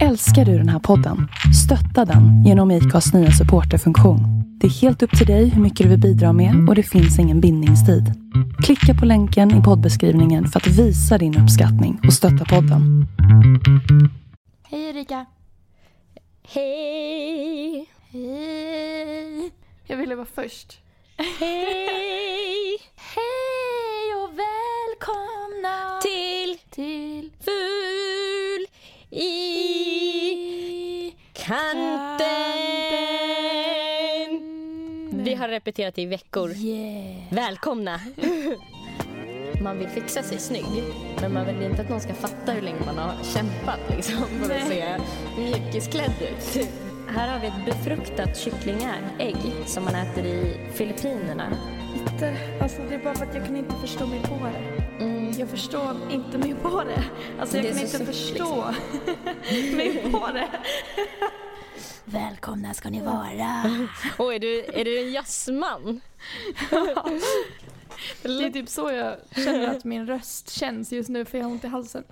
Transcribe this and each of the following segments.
Älskar du den här podden? Stötta den genom IKAs nya supporterfunktion. Det är helt upp till dig hur mycket du vill bidra med och det finns ingen bindningstid. Klicka på länken i poddbeskrivningen för att visa din uppskattning och stötta podden. Hej Erika. Hej! Hej. Jag ville vara först. Hej! Hej och välkomna Till till ful i kanten. Vi har repeterat i veckor. Yeah. Välkomna! Man vill fixa sig snygg, men man vill inte att någon ska fatta hur länge man har kämpat liksom, för att se mjukisklädd ut. Här har vi ett befruktat kycklingägg som man äter i Filippinerna. Inte, alltså det är bara för att jag kan inte förstå mig på det. Mm. Jag förstår inte mig på det. Alltså jag Det kan så inte sött, förstå mig på det. Välkomna ska ni vara. Åh, är du, är du en jazzman? Det är typ så jag känner att min röst känns just nu för jag har ont i halsen.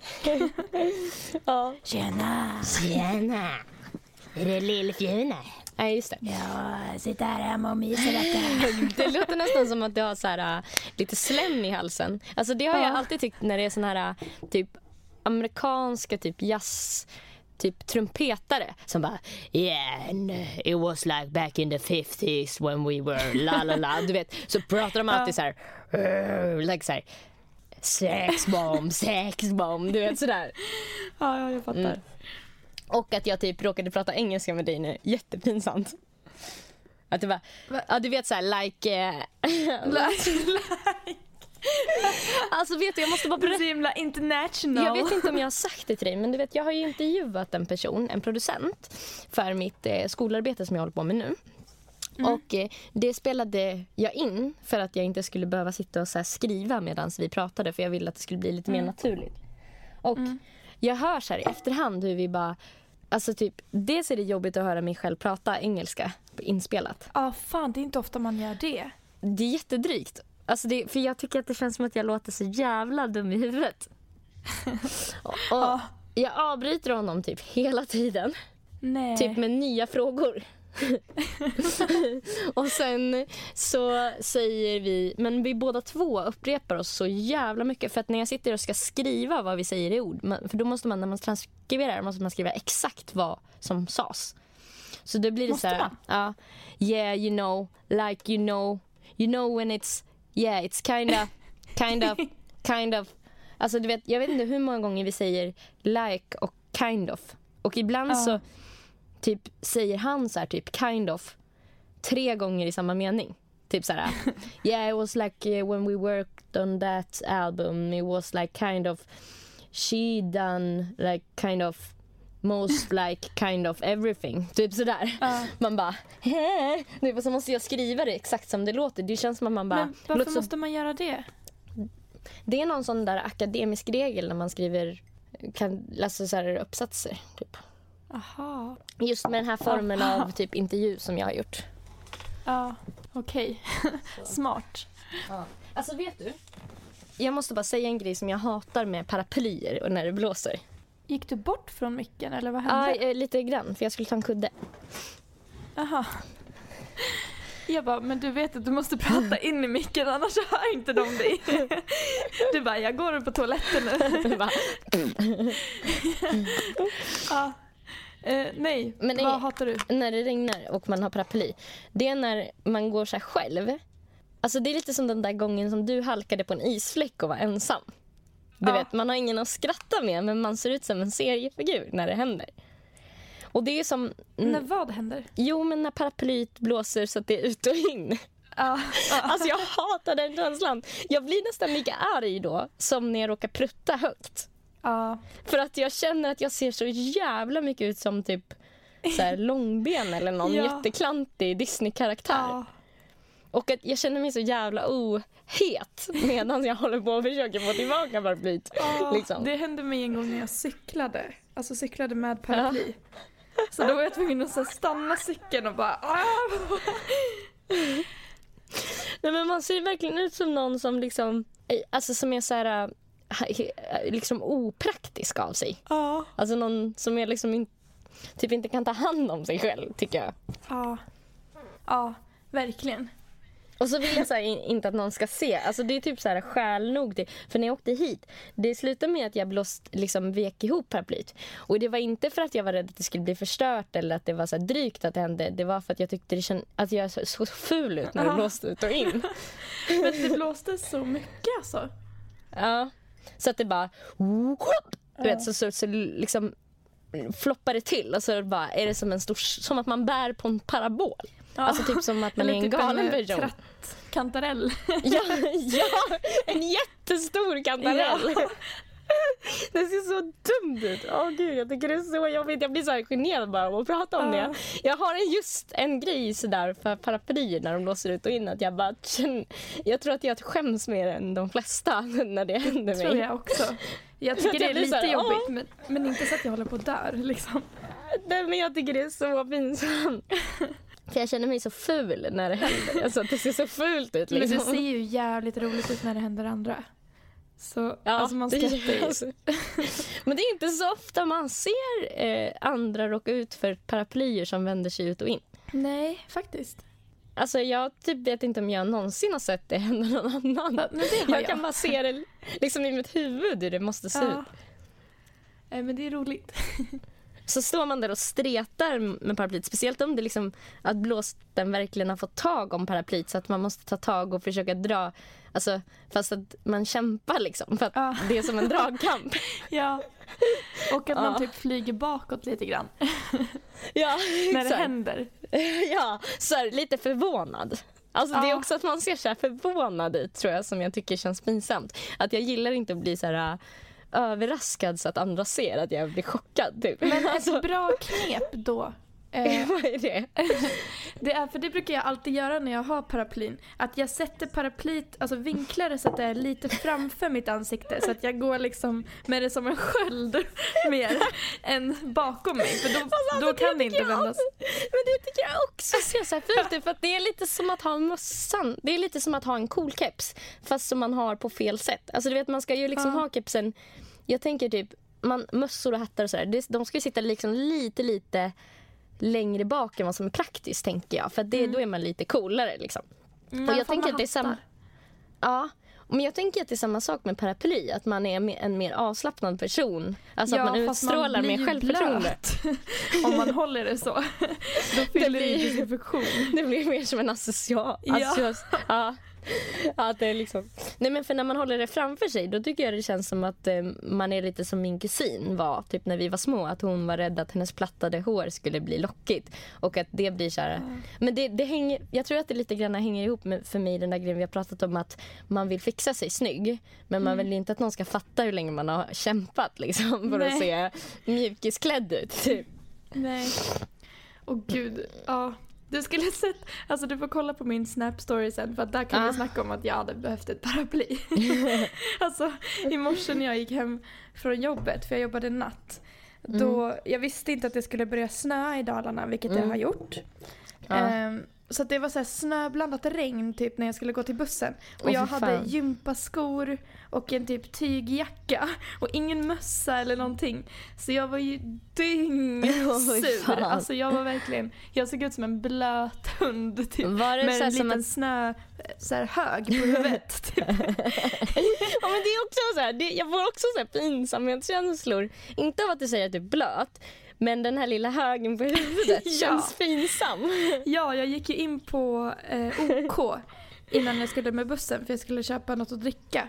Ja. Tjena! Tjena! Är det Lill-Fjune? Nej, just det. Jag sitter här hemma och lite. Det låter nästan som att du har så här, äh, lite slem i halsen. Alltså det har jag Ja. alltid tyckt när det är såna här äh, typ amerikanska typ jazz typ trumpetare som bara yeah and uh, it was like back in the 50s when we were la la la du vet så pratar de alltid så här "Urr", like så här sex bomb sex bomb du vet sådär Ja, ja, jag fattar. Mm. Och att jag typ råkade prata engelska med dig nu jättepinsamt att det var Va? ja du vet så här like eh, Alltså vet du, jag måste bara är berätta. så himla international. Jag vet inte om jag har sagt det till dig, men du vet, jag har ju intervjuat en person, en producent, för mitt eh, skolarbete som jag håller på med nu. Och eh, det spelade jag in för att jag inte skulle behöva sitta och så skriva medan vi pratade, för jag ville att det skulle bli lite mer naturligt. Och jag hör så här i efterhand hur vi bara, alltså typ, dels är det jobbigt att höra mig själv prata engelska inspelat. Ja, fan det är inte ofta man gör det. Det är jättedrygt. Alltså det, för jag tycker att det känns som att jag låter så jävla dum i huvudet. och, och Ja. Jag avbryter honom typ hela tiden. Nej. Typ med nya frågor. och sen så säger vi, men vi båda två upprepar oss så jävla mycket. För att när jag sitter och ska skriva vad vi säger i ord, för då måste man när man transkriberar måste man skriva exakt vad som sades. Så då blir det Måste så här, ja, yeah you know, like you know, you know when it's, yeah it's kind of, kind of, kind of. Alltså du vet, jag vet inte hur många gånger vi säger like och kind of. Och ibland Ja. så typ säger han så här typ kind of tre gånger i samma mening. Typ så här yeah it was like uh, when we worked on that album it was like kind of she done like kind of most like kind of everything. Typ sådär. Ja. Man bara Hä? Nu så måste jag skriva det exakt som det låter. Det känns som att man bara Men varför så- måste man göra det? Det är någon sån där akademisk regel när man skriver kan, alltså så här, uppsatser. Typ. Aha. Just med den här formen Aha. av typ intervju som jag har gjort. Ja, okej. Smart. Alltså vet du? Jag måste bara säga en grej som jag hatar med paraplyer och när det blåser. Gick du bort från micken eller vad Ja, hände? eh, lite grann för jag skulle ta en kudde. Aha. Jag bara, men du vet att du måste prata in i micken annars hör inte de dig. Du bara, jag går på toaletten nu. Bara, Ja. Eh, nej, Men vad hatar du? när det regnar och man har paraply. Det är när man går så här själv. Alltså det är lite som den där gången som du halkade på en isfläck och var ensam. Du Ja. vet, man har ingen att skratta med men man ser ut som en seriefigur när det händer. Och det är som... När vad händer? Jo, men när paraplyet blåser så att det är ut och in. Ja. Alltså jag hatar den känslan. Jag blir nästan lika arg då som när jag råkar prutta högt. Ja. För att jag känner att jag ser så jävla mycket ut som typ så här långben eller någon Ja. jätteklantig Disney-karaktär. Ja. Och att jag känner mig så jävla ohet medan jag håller på och försöker få tillbaka paraplyet. Ja, Liksom. Det hände mig en gång när jag cyklade. Alltså cyklade med paraply. Så då var jag tvungen att så stanna cykeln och bara "Ah!" Nej, men man ser verkligen ut som någon som liksom, eh, alltså som är så här, liksom opraktisk av sig. Ja. Alltså någon som är liksom in, typ inte kan ta hand om sig själv tycker jag. Ja. Ja, verkligen. Och så vill jag så här, in, inte att någon ska se. Alltså det är typ så här skäl nog till. För när jag åkte hit, det slutade med att jag blåst, liksom vek ihop paraplyt. Och det var inte för att jag var rädd att det skulle bli förstört eller att det var så här drygt att det hände. Det var för att jag tyckte det känd, att jag såg så ful ut när det blåste ut och in. Men det blåste så mycket alltså. Ja. Så att det bara... Du vet, så, så, så liksom floppar det till och så bara är det som en stor... Som att man bär på en parabol. Ja. Alltså typ som att man är en typ galen eh, person. trattkantarell. Ja, ja, en jättestor kantarell. Ja. Det ser så dumt ut. Åh gud, jag tycker det är så jobbigt. Jag blir så här generad bara av att prata om Ja. det. Jag har en- just en grej sådär för paraplyer när de blåser ut och in. Att jag bara jag tror att jag skäms mer än de flesta när det händer mig. tror jag också. Jag tycker att det jag är lite här, jobbigt men, men inte så att jag håller på där liksom. Nej, men jag tycker det är så pinsamt. För jag känner mig så ful när det händer. Alltså det ser så fult ut Men liksom. det ser ju jävligt roligt ut när det händer andra. Så Ja, alltså man skrattar alltså. Men det är inte så ofta man ser eh, andra råka ut för paraplyer som vänder sig ut och in. Nej, faktiskt. Alltså jag typ vet inte om jag någonsin har sett det hända någon annan. Ja, men det har jag, kan bara se det liksom i mitt huvud hur det måste se ut. Ja. Eh, Men det är roligt. Så står man där och stretar med paraplyet, speciellt om det liksom att blåsten verkligen har fått tag om paraplyet så att man måste ta tag och försöka dra, alltså fast att man kämpar liksom för att Ja. det är som en dragkamp. Ja. Och att man Ja. typ flyger bakåt lite grann ja, när det händer. Ja, så här, lite förvånad. Alltså Det är Ja. också att man ser så förvånad ut tror jag som jag tycker känns pinsamt. Att jag gillar inte att bli så här överraskad så att andra ser att jag blir chockad. Typ. Men alltså, ett bra knep då eh, vad är det? Det är för det brukar jag alltid göra när jag har paraplyn. Att jag sätter paraplyt, alltså vinklar det så att det är lite framför mitt ansikte. Så att jag går liksom med det som en sköld mer än bakom mig. För då, Alltså, då kan det inte jag vändas. också- Men det tycker jag också ser så här fult ut. För att det är lite som att ha mössan. Det är lite som att ha en cool keps. Fast som man har på fel sätt. Alltså du vet man ska ju liksom Ja. ha kepsen. Jag tänker typ man, mössor och hattar och sådär. De ska ju sitta liksom lite lite längre bak än vad som är praktiskt tänker jag. För det, då är man lite coolare liksom. Mm, Och jag tänker att det är samma... Ja, men jag tänker att det är samma sak med paraply. Att man är en mer avslappnad person. Alltså att man utstrålar mer självförtroende. Om man håller det så. Då fyller det blir- inte sin funktion. Det blir mer som en asocial... Ja. asocial ja. Ja, det är liksom... Nej, men för när man håller det framför sig då tycker jag det känns som att eh, man är lite som min kusin var typ när vi var små. Att hon var rädd att hennes plattade hår skulle bli lockigt. Och att det blir så här... Men det, det hänger, jag tror att det lite grann hänger ihop med för mig den där grejen vi har pratat om att man vill fixa sig snygg. Men man vill inte att någon ska fatta hur länge man har kämpat liksom, för att Nej. se mjukisklädd ut. Typ. Nej. Åh gud. Ja. Du skulle sett, alltså du får kolla på min snap story sen för att där kan Ah. vi snacka om att jag hade behövt ett paraply. alltså i morse när jag gick hem från jobbet, för jag jobbade natt. Då, jag visste inte att det skulle börja snöa i Dalarna, vilket det Mm. har gjort. Ja. Ehm, så det var så här snöblandat regn typ när jag skulle gå till bussen. Och Åh, jag hade gympaskor och en typ tygjacka och ingen mössa eller någonting. Så jag var ju dyngsur. fan. Alltså jag var verkligen, jag såg ut som en blöt hund typ. Var det med så en liten att snö, så här hög på huvudet. Typ. Ja, men det är också så här, det, jag får också så här pinsamhetskänslor. Inte av att du säger att du är blöt, men den här lilla högen på huvudet Ja. känns pinsam. Ja, jag gick ju in på eh, OK innan jag skulle med bussen för jag skulle köpa något att dricka.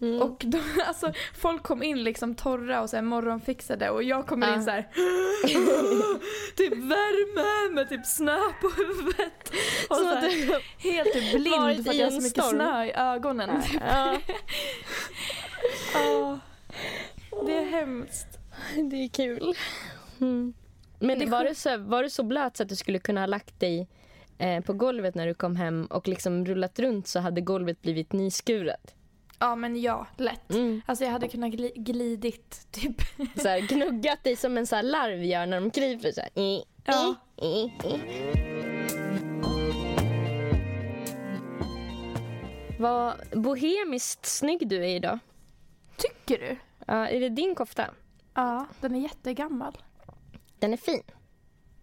Mm. Och då, alltså, folk kom in liksom torra och så morgonfixade och jag kommer Ja. in så här typ värme med typ snö på huvudet. Och så Så här, helt typ blind för att jag har så mycket storm. snö i ögonen. Typ. ja, Ja. det är hemskt. det är kul. Mm. Men Det var, du så, var du så blöt så att du skulle kunna ha lagt dig eh, på golvet när du kom hem och liksom rullat runt så hade golvet blivit nyskuret? Ja men ja, lätt. Mm. Alltså jag hade kunnat gli- glidit typ. Så här, gnuggat dig som en så här larv gör när de kryper. Så här. Ja. Vad bohemiskt snygg du är idag. Tycker du? Ja, är det din kofta? Ja, den är jättegammal. Den är fin.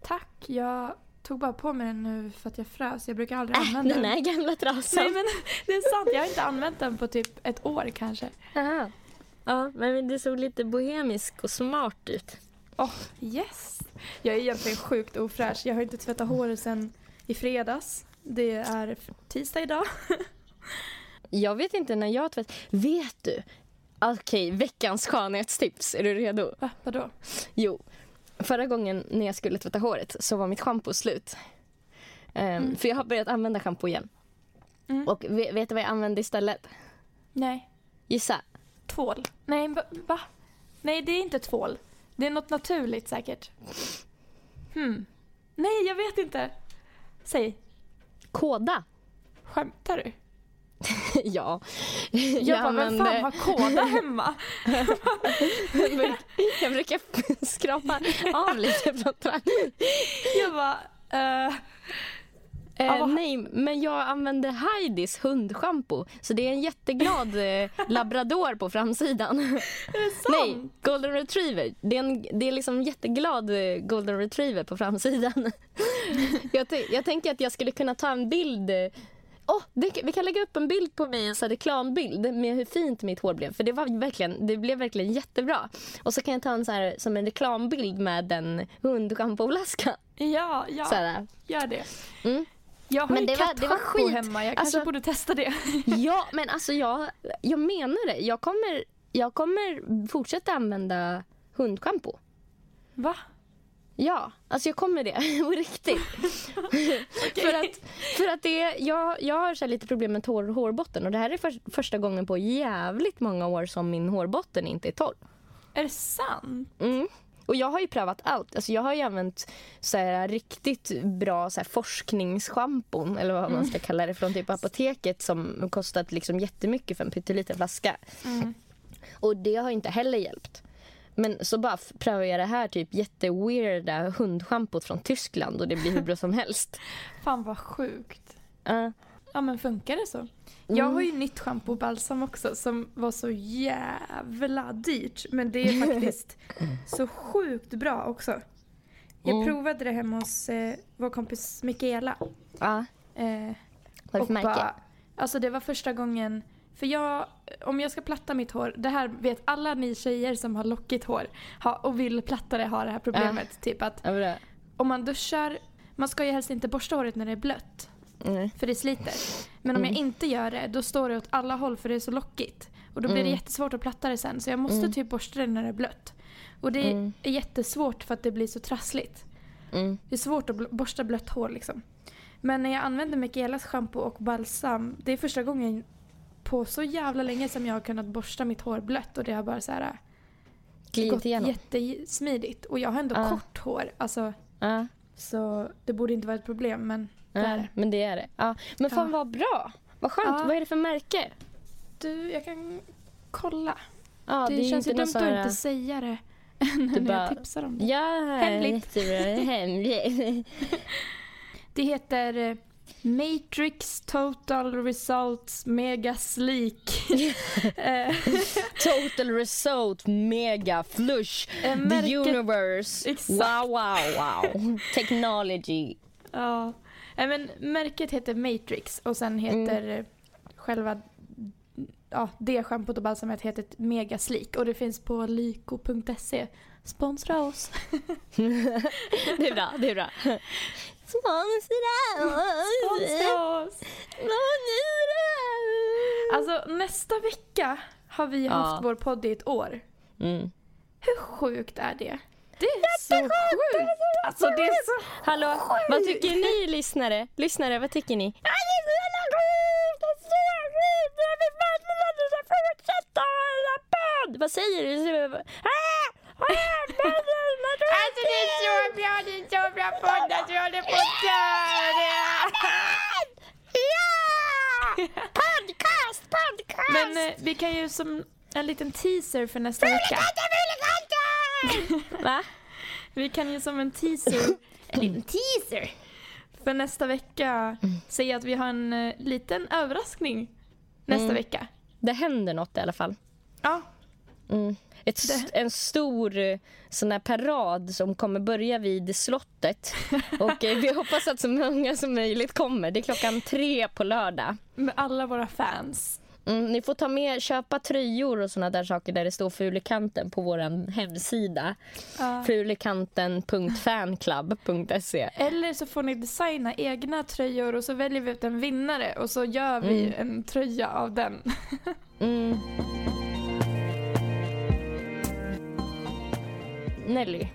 Tack, jag tog bara på mig den nu för att jag frös. Jag brukar aldrig Äh, använda den den. här gamla trasan. Nej men det är sant, jag har inte använt den på typ ett år kanske. Aha. Ja, men det såg lite bohemisk och smart ut. Oh, yes! Jag är egentligen sjukt ofräsch. Jag har inte tvättat håret sedan i fredags. Det är tisdag idag. Jag vet inte när jag tvätt... Vet du? Okej, veckans skönhetstips. Är du redo? Va, vadå? Jo. Förra gången när jag skulle tvätta håret så var mitt schampo slut. Ehm, För jag har börjat använda schampo igen. Mm. Och vet, vet du vad jag använde istället? Nej. Gissa. Tvål? Nej, va? va? Nej, det är inte tvål. Det är något naturligt säkert. Hmm. Nej, jag vet inte. Säg. Kåda. Skämtar du? ja. Jag, bara, vem fan har kåda hemma? jag brukar skrapa av lite från trä. Jag bara, eh, Eh, Ja, vad- nej, men jag använde Heidis hundschampo. Så det är en jätteglad eh, labrador på framsidan. är det sant? nej, golden retriever. Det är, en, det är liksom jätteglad eh, golden retriever på framsidan. jag, jag tänker att jag skulle kunna ta en bild. Åh, det, vi kan lägga upp en bild på mig, en här reklambild med hur fint mitt hår blev. För det, var verkligen, det blev verkligen jättebra. Och så kan jag ta en så här, som en reklambild med den hundschampolaskan. Ja, ja. Så här. Gör det. Mm. Jag har Men ju det var- det var skit. hemma. Jag Alltså- kanske borde testa det. Ja, men alltså jag, jag menar det. Jag kommer, jag kommer fortsätta använda hundschampo. Va? Ja, alltså jag kommer det. På riktigt. för, att, för att det är, jag, jag har så lite problem med torr hårbotten och det här är för, första gången på jävligt många år som min hårbotten inte är torr. Är det sant? Mm. Och jag har ju prövat allt. Alltså jag har ju använt så här riktigt bra så här forskningsschampon eller vad man ska kalla det från typ apoteket som kostat liksom jättemycket för en pytteliten flaska. Mm. Och det har inte heller hjälpt. Men så bara prövar jag det här typ jätteweirda hundschampot från Tyskland och det blir hur bra som helst. Fan vad sjukt. Ja. Ja men funkar det så? Jag har ju nytt schampo och balsam också som var så jävla dyrt. Men det är faktiskt så sjukt bra också. Jag Mm. provade det hemma hos eh, vår kompis Mikaela. ja. Eh, Vad för märke? bara, alltså det var första gången, för jag, om jag ska platta mitt hår, det här vet alla ni tjejer som har lockigt hår ha, och vill platta det har det här problemet. Typ att Ja, om man duschar, man ska ju helst inte borsta håret när det är blött. Mm. För det sliter. Men om jag Mm. inte gör det, då står det åt alla håll för det är så lockigt. Och då blir det Mm. jättesvårt att platta det sen. Så jag måste Mm. typ borsta det när det är blött. Och det Mm. är jättesvårt för att det blir så trassligt. Mm. Det är svårt att borsta blött hår liksom. Men när jag använder Mikaelas shampoo och balsam, det är första gången på så jävla länge som jag har kunnat borsta mitt hår blött och det har bara så här Glidit gått igenom. jättesmidigt. Och jag har ändå Ja. kort hår, alltså, Ja. så det borde inte vara ett problem men det är Ja, det. men det är det. Ja. Men fan vad bra. Vad skönt. Vad är det för märke? Du, jag kan kolla. Det, är känns ju inte dumt att här- inte säga det Du när bara- jag tipsar om det. Ja, Hemligt. jättebra. Hemligt. Det heter eh, Matrix Total Results Mega Sleek. Total result, mega flush, eh, the universe. Exakt. Wow, wow, wow. Technology. Ja. Men märket heter Matrix och sen heter Mm. själva ja, det schampot och balsamet heter Mega Sleek och det finns på lyko.se. Sponsra oss. Det är bra, det är bra. Sponsra oss. Sponsra oss. Alltså nästa vecka har vi Ja. haft vår podd i ett år. Mm. Hur sjukt är det? Det är så sjukt! Alltså det är så Hallå, vad tycker ni lyssnare? Lyssnare, vad tycker ni? Ja, det är så jävla sjukt! Det är så sjukt! Jag vill verkligen att du ska fortsätta hålla podd! Vad säger du? Ah! Alltså det är så bra, det är så bra podd att vi håller på att dö! Ja! Podcast, podcast! Men eh, vi kan ju som en liten teaser för nästa vecka. Va? Vi kan ju som en teaser, en liten teaser för nästa vecka säga att vi har en eh, liten överraskning nästa Mm. vecka. Det händer något i alla fall. Ja, Mm. Ett, en stor eh, sån här parad som kommer börja vid slottet. Och eh, vi hoppas att så många som möjligt kommer. Det är klockan tre på lördag. Med alla våra fans. Mm, ni får ta med, köpa tröjor och såna där saker där det står Fulekanten på vår hemsida. Ja. Fulekanten.fanclub.se Eller så får ni designa egna tröjor och så väljer vi ut en vinnare och så gör vi Mm. en tröja av den. mm. Nelly,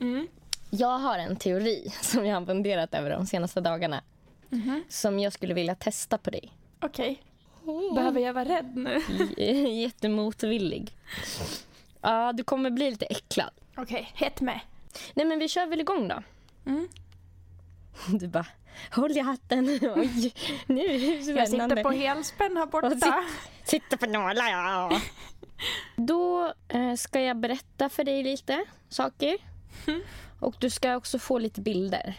Mm. jag har en teori som jag har funderat över de senaste dagarna. Mhm. Som jag skulle vilja testa på dig. Okej. Behöver jag vara rädd nu? Jättemotvillig. Ja, du kommer bli lite äcklad. Okej, hett med. Nej, men vi kör väl igång då. Mm. Du bara, håll i hatten. Oj, nu är det Jag spännande. sitter på helspänn här borta. sit- Sitter på nålar, ja. Då eh, ska jag berätta för dig lite saker. Mm. Och du ska också få lite bilder.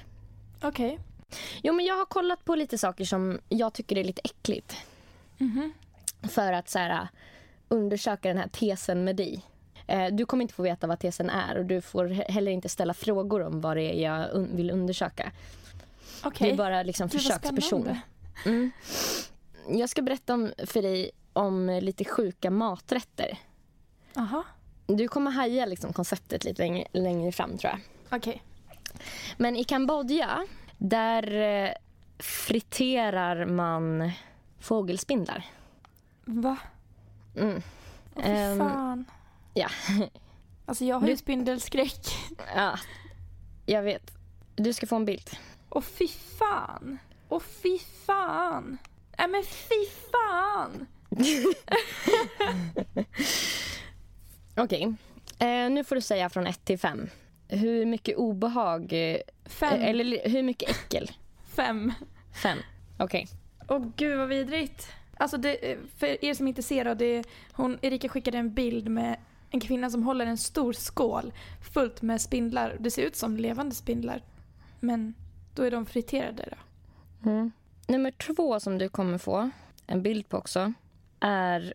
Okej. Jo, men jag har kollat på lite saker som jag tycker är lite äckligt. Mhm. För att så här, undersöka den här tesen med dig. Eh, Du kommer inte få veta vad tesen är och du får he- heller inte ställa frågor om vad det är jag un- vill undersöka. Okej. Du är bara liksom försöksperson. Mm. Jag ska berätta om, för dig om lite sjuka maträtter. Aha. Du kommer haja liksom konceptet lite längre, längre fram tror jag. Okej. Men i Kambodja, där eh, friterar man fågelspindlar. Va? Mm. Åh, fy Ehm, fan. ja. Alltså jag har ju Du- spindelskräck. ja, jag vet. Du ska få en bild. Och fy fan. Och fy fan. Nej men fy fan. Okej. Eh, nu får du säga från 1 till 5. Hur mycket obehag, eh, Fem. eller li- hur mycket äckel? Fem. 5. Okej. Åh gud vad vidrigt. Alltså det, för er som inte ser då, det, hon, Erika skickade en bild med en kvinna som håller en stor skål fullt med spindlar. Det ser ut som levande spindlar. Men då är de friterade då. Mm. Nummer två som du kommer få en bild på också är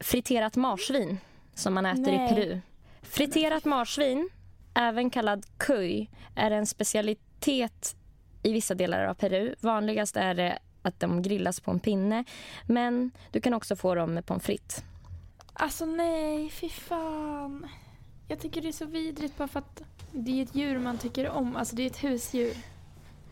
friterat marsvin som man äter Nej. i Peru. Friterat marsvin, även kallad kuy, är en specialitet i vissa delar av Peru. Vanligast är det att de grillas på en pinne, men du kan också få dem med pommes frites. Alltså nej, fy fan. Jag tycker det är så vidrigt bara för att det är ett djur man tycker om. Alltså det är ett husdjur.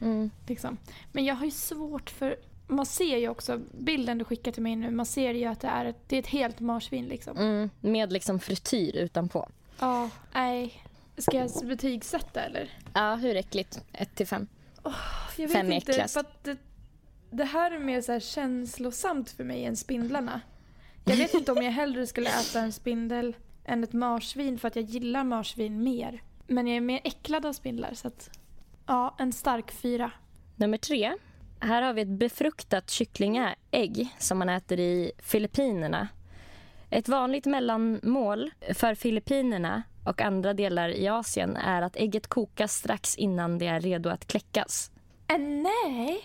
Mm. Liksom. Men jag har ju svårt för... Man ser ju också, bilden du skickar till mig nu, man ser ju att det är ett, det är ett helt marsvin liksom. Mm. Med liksom frityr utanpå. Ja, nej. Ska jag betygsätta eller? Ja, hur äckligt? 1 till 5. Jag vet Fem inte, äckligast. för att det, det här är mer så här känslosamt för mig än spindlarna. Jag vet inte om jag hellre skulle äta en spindel än ett marsvin för att jag gillar marsvin mer. Men jag är mer äcklad av spindlar så att... Ja, en stark fyra. Nummer tre. Här har vi ett befruktat kycklingägg som man äter i Filippinerna. Ett vanligt mellanmål för Filippinerna och andra delar i Asien är att ägget kokas strax innan det är redo att kläckas. Äh, nej!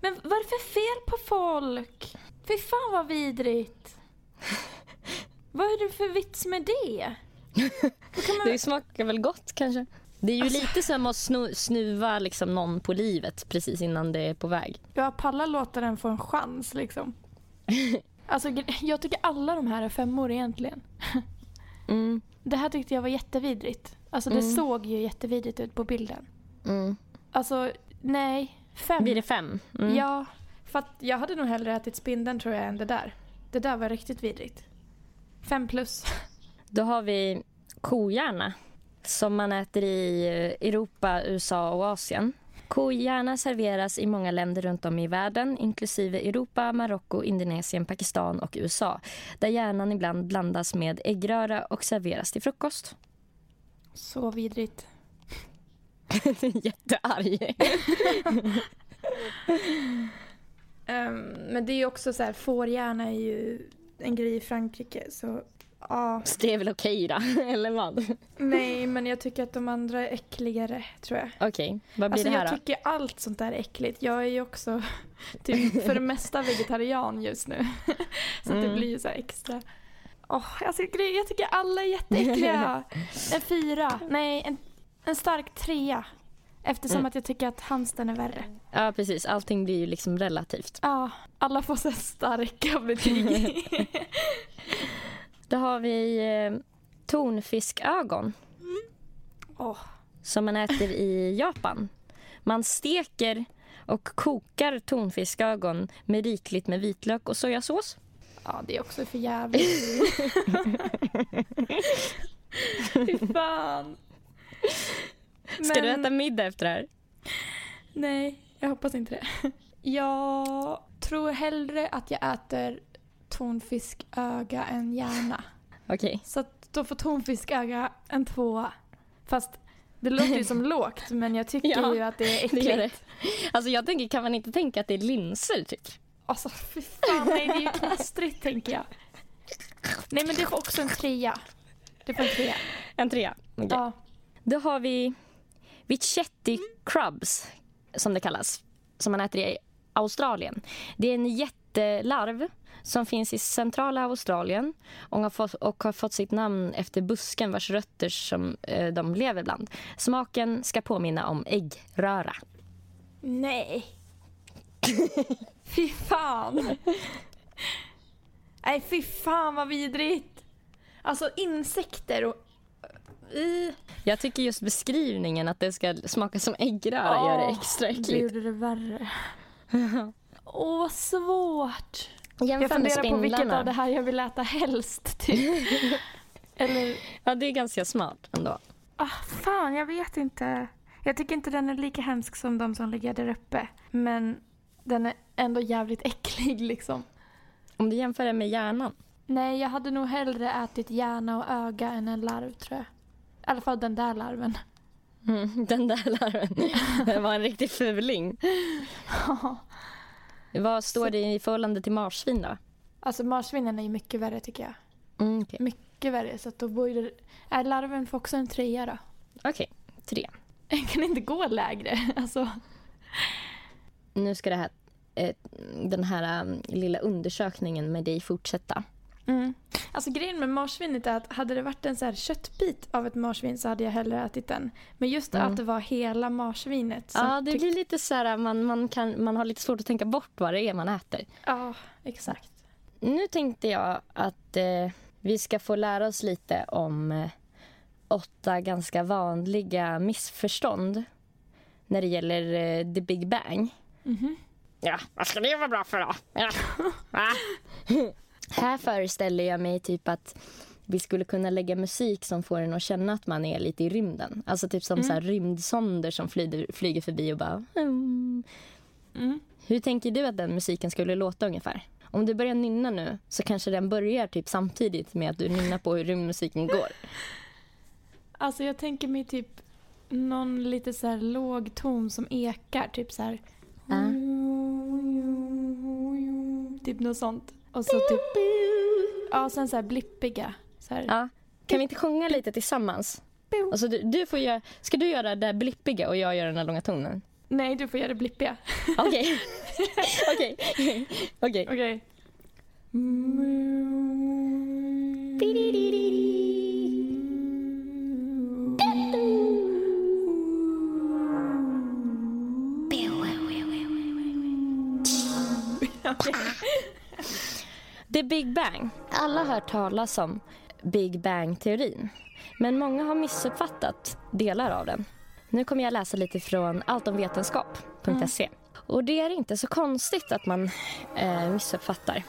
Men vad är det för fel på folk? Fy fan vad vidrigt. vad är det för vits med det? Man... Det smakar väl gott kanske? Det är ju Alltså- lite som att snu, snuva liksom någon på livet precis innan det är på väg. Jag pallar låta den få en chans liksom. Alltså jag tycker alla de här är femmor egentligen. Mm, Det här tyckte jag var jättevidrigt. Alltså det Mm. såg ju jättevidrigt ut på bilden. mm. Alltså nej, fem. Blir det fem? Mm. Ja, för jag hade nog hellre ätit spindeln tror jag än det där. Det där var riktigt vidrigt. Fem plus. Då har vi kohjärna som man äter i eh, Europa, USA och Asien. Kohjärna serveras i många länder runt om i världen inklusive Europa, Marocko, Indonesien, Pakistan och USA där hjärnan ibland blandas med äggröra och serveras till frukost. Så vidrigt. Jättearg. Ehm, men det är ju också så här, fårhjärna är ju en grej i Frankrike så ja. Så det är väl okej då, eller vad? Nej, men jag tycker att de andra är äckligare tror jag. Okej, vad blir Alltså det här jag då? tycker allt sånt där är äckligt. Jag är ju också typ för det mesta vegetarian just nu. så att det Mm. blir ju så här extra. Åh, alltså, jag tycker alla är jätteäckliga. en fyra. Nej, en, en stark trea. Eftersom Mm. att jag tycker att hamsten är värre. Ja, precis. Allting blir ju liksom relativt. Ja, alla får så här starka betyg. Då har vi eh, tonfiskögon Åh, som man äter i Japan. Man steker och kokar tonfiskögon med rikligt med vitlök och sojasås. ja, det är också för jävligt. Fy fan. Ska du Men- äta middag efter det här? Nej, jag hoppas inte det. Jag tror hellre att jag äter tonfisköga än hjärna. Okej. Så att då får tonfisköga en tvåa. Fast det låter ju som lågt men jag tycker Ja, ju att det är Det äckligt. gör det. Alltså jag tänker, kan man inte tänka att det är linser typ? Alltså fy fan, nej det är ju knastrigt tänker jag. Nej men det får också en trea. Det får en trea. En trea. Okej. Ja. Då har vi Vichetti crabs, som det kallas, som man äter i Australien. Det är en jättelarv som finns i centrala Australien och har fått, och har fått sitt namn efter busken vars rötter som eh, de lever bland. Smaken ska påminna om äggröra. Nej. fy fan. Nej fy fan vad vidrigt. Alltså insekter och... Uh, Jag tycker just beskrivningen att det ska smaka som äggröra gör det extra Det äckligt. gjorde det värre. Åh, vad svårt. Jag Jämför med funderar på vilket av det här jag vill äta helst. Typ. Eller, Ja, det är ganska smart ändå. ah, fan jag vet inte. Jag tycker inte den är lika hemsk som de som ligger där uppe. Men den är ändå jävligt äcklig liksom. Om du jämför det med hjärnan. Nej, jag hade nog hellre ätit hjärna och öga än en larv tror jag. I alla fall den där larven. Mm, den där larven. Det var en riktig fuling. Vad står det i förhållande till marsvin då? alltså marsvinen är ju mycket värre tycker jag. Mm, Okej, Mycket värre. Så att då borde... Är larven får också en trea då? Okej, tre. Jag kan inte gå lägre. Alltså. Nu ska det här, eh, den här um, lilla undersökningen med dig fortsätta. Mm. Alltså grejen med marsvinet är att hade det varit en så här köttbit av ett marsvin så hade jag hellre ätit den. Men just Mm. att det var hela marsvinet. Ja, det blir lite så här, man, man, kan, man har lite svårt att tänka bort vad det är man äter. Ja, exakt. Nu tänkte jag att eh, vi ska få lära oss lite om eh, åtta ganska vanliga missförstånd när det gäller eh, the big bang. Mhm. Ja, vad ska det vara bra för då? Ja. Här föreställer jag mig typ att vi skulle kunna lägga musik som får en att känna att man är lite i rymden. Alltså typ som så här rymdsonder som flyger, flyger förbi och bara... Mm. Mm. Hur tänker du att den musiken skulle låta ungefär? Om du börjar nynna nu så kanske den börjar typ samtidigt med att du nynnar på hur rymdmusiken går. Alltså jag tänker mig typ någon lite så här låg ton som ekar. Typ så här. Ja. Typ något sånt. Och så typ... Ja, sen så här blippiga. Så här. Ja. Kan vi inte sjunga lite tillsammans? Alltså du, du får göra, ska du göra det blippiga och jag gör den här långa tonen? Nej, du får göra det blippiga. Okej. Okej. Okej. Okej. The Big Bang. Alla har hört talas om Big Bang-teorin. Men många har missuppfattat delar av den. Nu kommer jag läsa lite från alltomvetenskap.se. Och det är inte så konstigt att man eh, missuppfattar.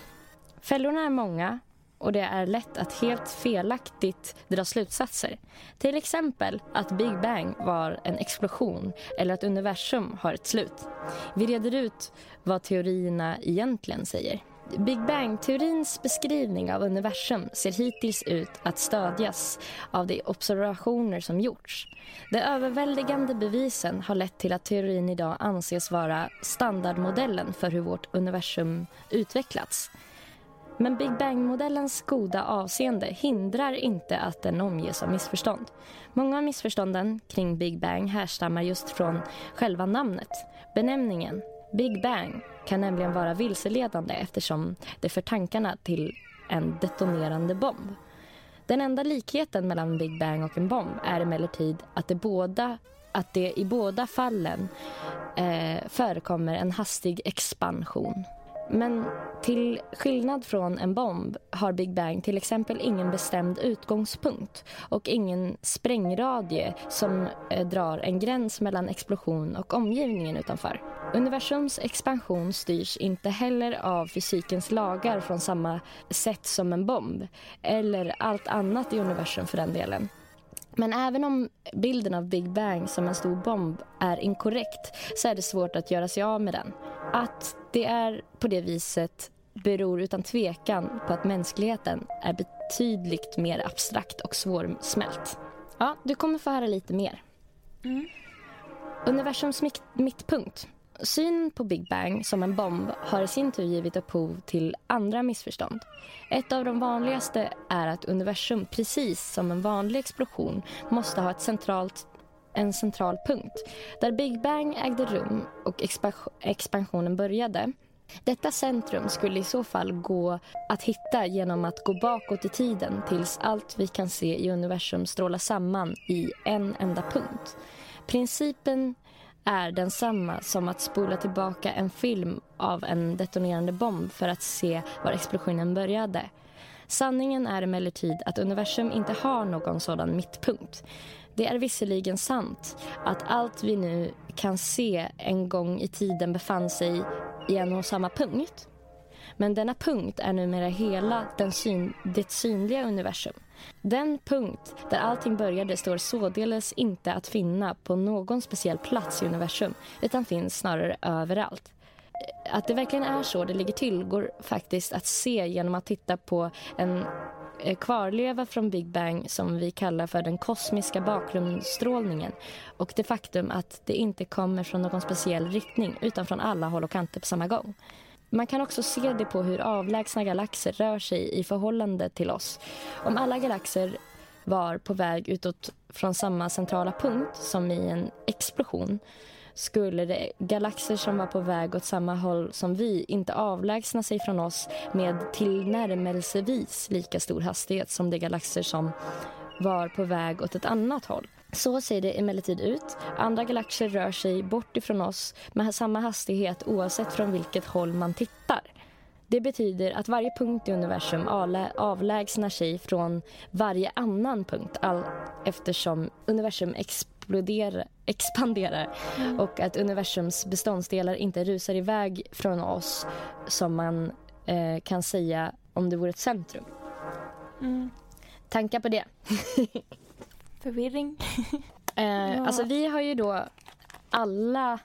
Fällorna är många och det är lätt att helt felaktigt dra slutsatser. Till exempel att Big Bang var en explosion eller att universum har ett slut. Vi reder ut vad teorierna egentligen säger. Big Bang-teorins beskrivning av universum ser hittills ut att stödjas av de observationer som gjorts. De överväldigande bevisen har lett till att teorin idag anses vara standardmodellen för hur vårt universum utvecklats. Men Big Bang-modellens goda avseende hindrar inte att den omges av missförstånd. Många av missförstånden kring Big Bang härstammar just från själva namnet. Benämningen Big Bang kan nämligen vara vilseledande eftersom det för tankarna till en detonerande bomb. Den enda likheten mellan Big Bang och en bomb är emellertid att det, båda, att det i båda fallen eh, förekommer en hastig expansion. Men till skillnad från en bomb har Big Bang till exempel ingen bestämd utgångspunkt och ingen sprängradie som eh, drar en gräns mellan explosion och omgivningen utanför. Universums expansion styrs inte heller av fysikens lagar från samma sätt som en bomb eller allt annat i universum för den delen. Men även om bilden av Big Bang som en stor bomb är inkorrekt så är det svårt att göra sig av med den. Att det är på det viset beror utan tvekan på att mänskligheten är betydligt mer abstrakt och svårsmält. Ja, du kommer få höra lite mer. Mm. Universums mittpunkt. Synen på Big Bang som en bomb har i sin tur givit upphov till andra missförstånd. Ett av de vanligaste är att universum, precis som en vanlig explosion, måste ha ett centralt, en central punkt. Där Big Bang ägde rum och expansionen började. Detta centrum skulle i så fall gå att hitta genom att gå bakåt i tiden tills allt vi kan se i universum strålar samman i en enda punkt. Principen är densamma som att spola tillbaka en film av en detonerande bomb för att se var explosionen började. Sanningen är emellertid att universum inte har någon sådan mittpunkt. Det är visserligen sant att allt vi nu kan se en gång i tiden befann sig i en och samma punkt. Men denna punkt är numera hela den syn, det synliga universum. Den punkt där allting började står således inte att finna på någon speciell plats i universum utan finns snarare överallt. Att det verkligen är så det ligger till går faktiskt att se genom att titta på en eh, kvarleva från Big Bang som vi kallar för den kosmiska bakgrundsstrålningen och det faktum att det inte kommer från någon speciell riktning utan från alla håll och kanter på samma gång. Man kan också se det på hur avlägsna galaxer rör sig i förhållande till oss. Om alla galaxer var på väg utåt från samma centrala punkt som i en explosion skulle det galaxer som var på väg åt samma håll som vi inte avlägsna sig från oss med tillnärmelsevis lika stor hastighet som de galaxer som var på väg åt ett annat håll. Så ser det emellertid ut. Andra galaxer rör sig bort ifrån oss med samma hastighet oavsett från vilket håll man tittar. Det betyder att varje punkt i universum avlägsnar sig från varje annan punkt all eftersom universum expanderar och att universums beståndsdelar inte rusar iväg från oss som man eh, kan säga om det vore ett centrum. Mm. Tankar på det? Förvirring. eh, ja. Alltså vi har ju då alla,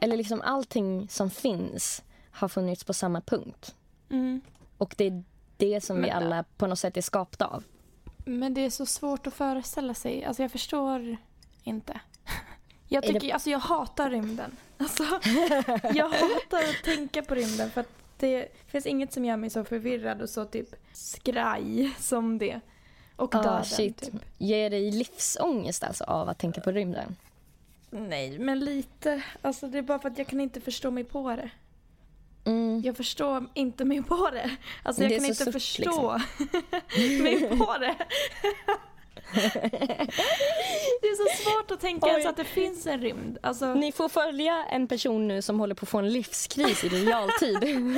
eller liksom allting som finns har funnits på samma punkt. Mm. Och det är det som Men, vi alla på något sätt är skapta av. Men det är så svårt att föreställa sig. Alltså jag förstår inte. Jag, tycker, det... alltså jag hatar rymden. Alltså, jag hatar att tänka på rymden för att det finns inget som gör mig så förvirrad och så typ skraj som det. Och ah, döden. Shit. Typ. Ger dig livsångest alltså av att tänka på rymden? Nej, men lite. Alltså det är bara för att jag kan inte förstå mig på det. Mm. Jag förstår inte mig på det. Alltså jag det kan inte surt, förstå liksom. mig på det. det är så svårt att tänka ens att det finns en rymd. Alltså... Ni får följa en person nu som håller på att få en livskris i realtid.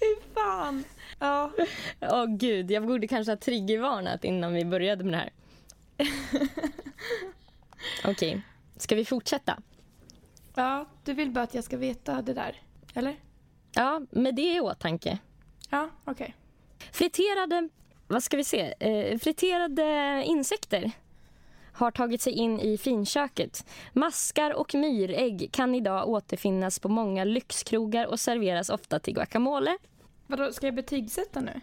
Fy fan. Ja. Åh oh, gud, jag borde kanske ha triggervarnat innan vi började med det här. Okej, okay. ska vi fortsätta? Ja, du vill bara att jag ska veta det där, eller? Ja, med det i åtanke. Ja, okej. Okay. Friterade, vad ska vi se, eh, friterade insekter har tagit sig in i finköket. Maskar och myrägg kan idag återfinnas på många lyxkrogar och serveras ofta till guacamole. Vadå, ska jag betygsätta nu?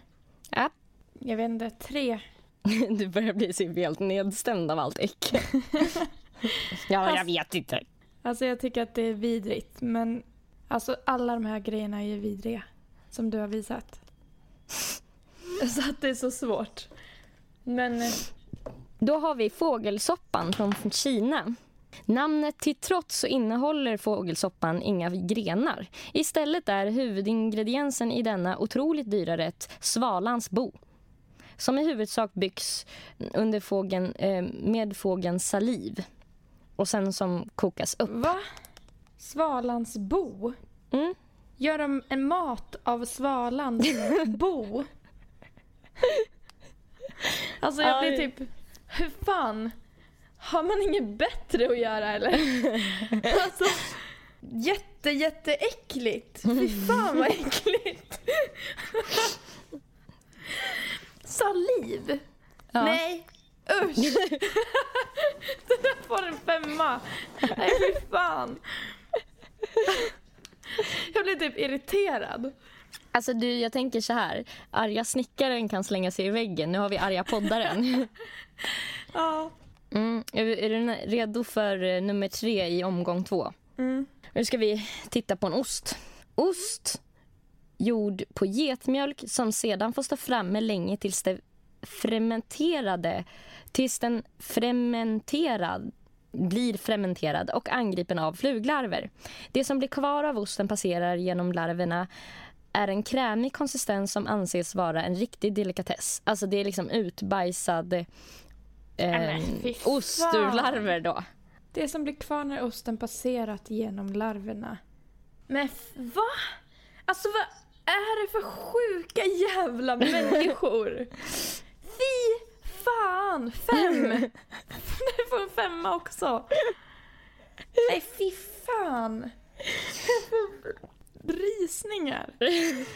Ja. Jag vet inte, tre. du börjar bli så helt nedstämd av allt äckel. ja, jag vet inte. Alltså jag tycker att det är vidrigt, men alltså alla de här grejerna är ju vidriga. Som du har visat. så att det är så svårt. Men... Eh, Då har vi fågelsoppan från Kina. Namnet till trots så innehåller fågelsoppan inga grenar. Istället är huvudingrediensen i denna otroligt dyra rätt svalans bo som i huvudsak byggs under fågeln, eh, med fågelns saliv och sen som kokas upp. Va? Svalans bo? Mm. Gör de en mat av svalans bo? Alltså jag blir typ, hur fan? Har man inget bättre att göra eller? Alltså, jätte jätteäckligt. Fy fan vad äckligt. Saliv? Ja. Nej, usch. Det där får en femma. Nej fy fan. Jag blir typ irriterad. Alltså du, jag tänker så här. Arga snickaren kan slänga sig i väggen. Nu har vi arga poddaren. Ja. Mm. Är, du- är du redo för eh, nummer tre i omgång två? Mm. Nu ska vi titta på en ost. Ost gjord på getmjölk som sedan får stå framme länge tills det fermenterade tills den fermenterad blir fermenterad och angripen av fluglarver. Det som blir kvar av osten passerar genom larverna är en krämig konsistens som anses vara en riktig delikatess. Alltså det är liksom utbajsad eh, ost ur larver då. Det som blir kvar när osten passerat genom larverna. Men va? Alltså vad är det för sjuka jävla människor? Fy fan! Fem! Du får en femma också. Nej fy fan! Rysningar.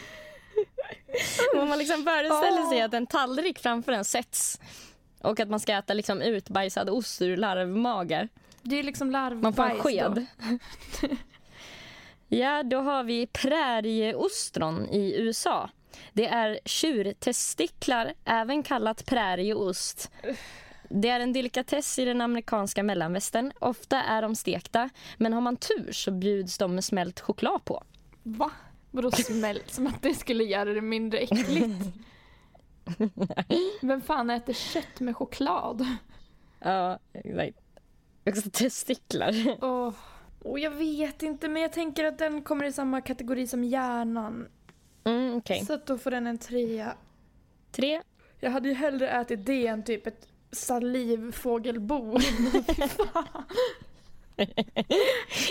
Om man liksom föreställer sig att en tallrik framför en sätts och att man ska äta liksom utbajsad ost ur larvmagar. Det är liksom larvbajs Man får en då. sked. ja, då har vi prärieostron i USA. Det är tjurtestiklar, även kallat prärieost. Det är en delikatess i den amerikanska mellanvästern. Ofta är de stekta, men har man tur så bjuds de med smält choklad på. Va? Vadå smält? Som att det skulle göra det mindre äckligt? Vem fan äter kött med choklad? Ja, exakt. Också testiklar. Åh, Och jag vet inte, men jag tänker att den kommer i samma kategori som hjärnan. Mm, okej. Så att då får den en trea. Tre. Jag hade ju hellre ätit det än typ ett salivfågelbo.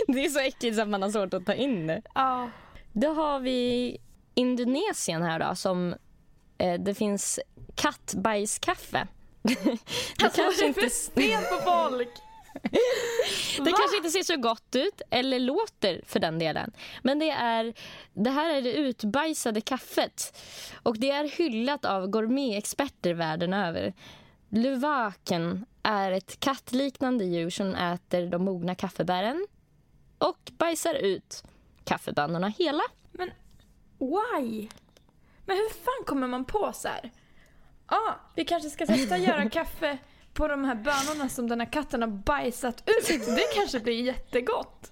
Det är så äckligt så att man har svårt att ta in det. ja. Då har vi Indonesien här då som det finns kattbajskaffe. det Alltså, kanske inte, fel på folk? det kanske inte ser så gott ut eller låter för den delen. Men det är det här är det utbajsade kaffet och det är hyllat av gourmetexperter världen över. Luvaken är ett kattliknande djur som äter de mogna kaffebären och bajsar ut kaffebönorna hela. Men why? Men hur fan kommer man på så här? Ja, ah, vi kanske ska testa att göra kaffe på de här bönorna som den här katten har bajsat ut. Det kanske blir jättegott.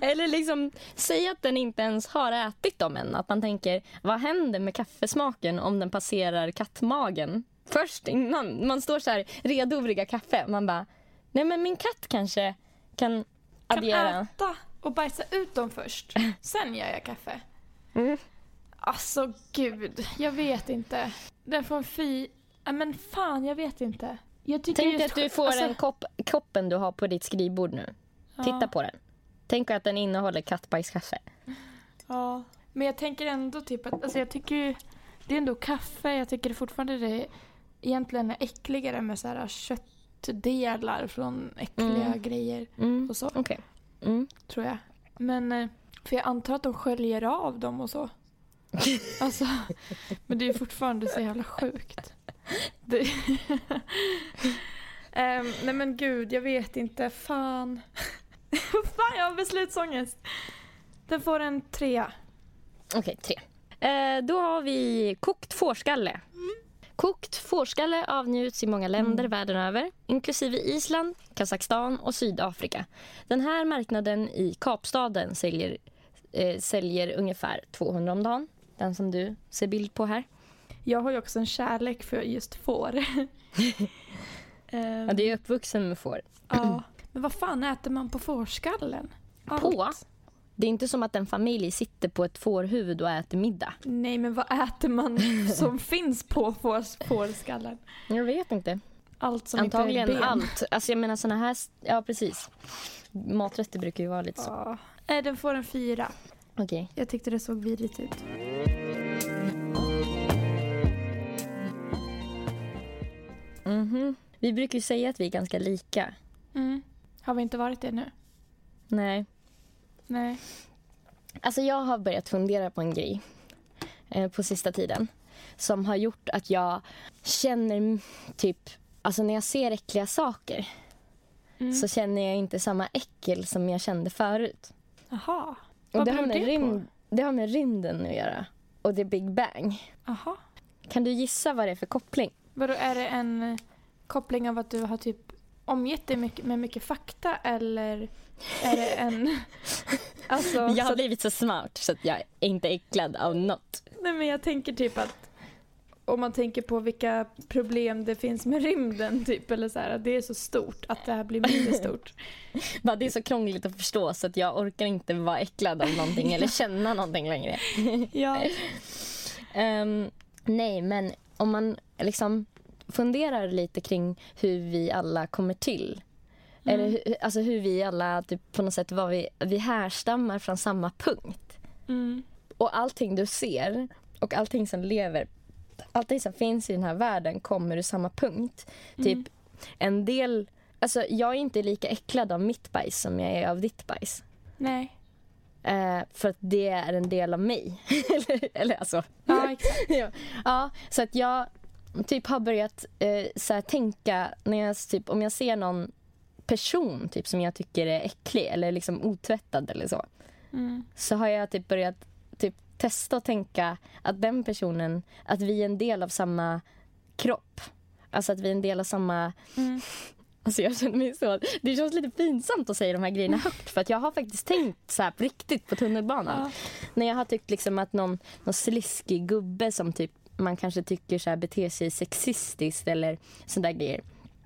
Eller liksom, säg att den inte ens har ätit dem än. Att man tänker, vad händer med kaffesmaken om den passerar kattmagen? Först innan man står så här redo att brygga kaffe. Man bara, nej men min katt kanske kan Kan addera. äta och bajsa ut dem först. Sen gör jag kaffe. Mm. Alltså gud, jag vet inte. Den får en. Ja, men fan, jag vet inte. Jag Tänk just- att du får alltså, en kopp, koppen du har på ditt skrivbord nu. Titta ja, på den. Tänk att den innehåller kattbajskaffe. Ja, men jag tänker ändå typ att, alltså jag tycker ju, det är ändå kaffe, jag tycker fortfarande det egentligen är äckligare med så här köttdelar från äckliga Mm. grejer Mm. och så, Okej. Mm. tror jag. Men, eh, för jag antar att de sköljer av dem och så. Alltså, men det är fortfarande så jävla sjukt. Det... Ehm, nej men gud, jag vet inte. Fan. Fan, jag har beslutsångest. Den får en trea. Okej, tre. Eh, då har vi kokt fårskalle. Kokt fårskalle avnjuts i många länder världen över, inklusive Island, Kazakstan och Sydafrika. Den här marknaden i Kapstaden säljer, eh, säljer ungefär 200 om dagen. Den som du ser bild på här. Jag har ju också en kärlek för just får. Ja, du är uppvuxen med får. ja. Men vad fan äter man på fårskallen? Allt. På? Det är inte som att en familj sitter på ett fårhuvud och äter middag. Nej, men vad äter man som finns på fårs, fårskallen? Jag vet inte. Allt som Antagligen inte är ben. allt. Alltså jag menar såna här, ja precis. Maträtter brukar ju vara lite så. Ja. Nej, den får en fyra. Okej. Jag tyckte det såg vidrigt ut. Mhm. Vi brukar ju säga att vi är ganska lika. Mm. Har vi inte varit det nu? Nej. Nej. Alltså jag har börjat fundera på en grej eh, på sista tiden som har gjort att jag känner typ, alltså när jag ser äckliga saker Mm. så känner jag inte samma äckel som jag kände förut. Och Vad det har, med det på? rymd, det har med rymden att göra. Och det är Big Bang. Jaha. Kan du gissa vad det är för koppling? Vadå, är det en eh, koppling av att du har typ omgett dig mycket, med mycket fakta eller är det en... alltså, jag så har att, blivit så smart så att jag är inte äcklad av något. nej men jag tänker typ att om man tänker på vilka problem det finns med rymden typ eller så här, det är så stort att det här blir mindre stort. Bara det är så krångligt att förstå så att jag orkar inte vara äcklad av någonting eller känna någonting längre. ja. Ehm, nej, men om man liksom funderar lite kring hur vi alla kommer till. Mm. Eller alltså hur vi alla typ, på något sätt var vi, vi härstammar från samma punkt. Mm. Och allting du ser och allting som lever, allting som finns i den här världen kommer ur samma punkt. Mm. Typ en del, alltså jag är inte lika äcklad av mitt bajs som jag är av ditt bajs. Nej. Eh, för att det är en del av mig. eller, eller alltså, Ja, exakt. ja. ja, så att jag typ har börjat eh, så här, tänka när jag, typ, om jag ser någon person typ, som jag tycker är äcklig eller liksom otvättad eller så. Mm. Så har jag typ börjat testa att tänka att den personen, att vi är en del av samma kropp. Alltså att vi är en del av samma... Mm. Alltså jag känner mig så... Det känns lite pinsamt att säga de här grejerna högt för att jag har faktiskt tänkt så här på riktigt på tunnelbanan. Ja. När jag har tyckt liksom att någon, någon sliskig gubbe som typ man kanske tycker så här beter sig sexistiskt eller sådana där grejer.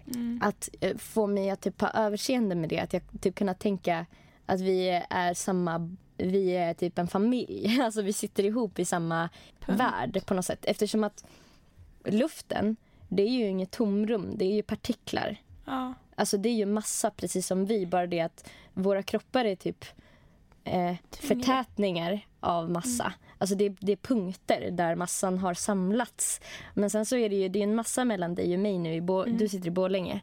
Mm. Att eh, få mig att typ ha överseende med det. Att jag typ kunna tänka att vi är samma, vi är typ en familj. Alltså vi sitter ihop i samma Punkt. värld på något sätt. Eftersom att luften, det är ju inget tomrum, det är ju partiklar. Ja. Alltså det är ju massa precis som vi, bara det att våra kroppar är typ eh, förtätningar av massa. Alltså det, det är punkter där massan har samlats. Men sen så är det ju det är en massa mellan dig och mig nu. I Bo, Du sitter i Borlänge.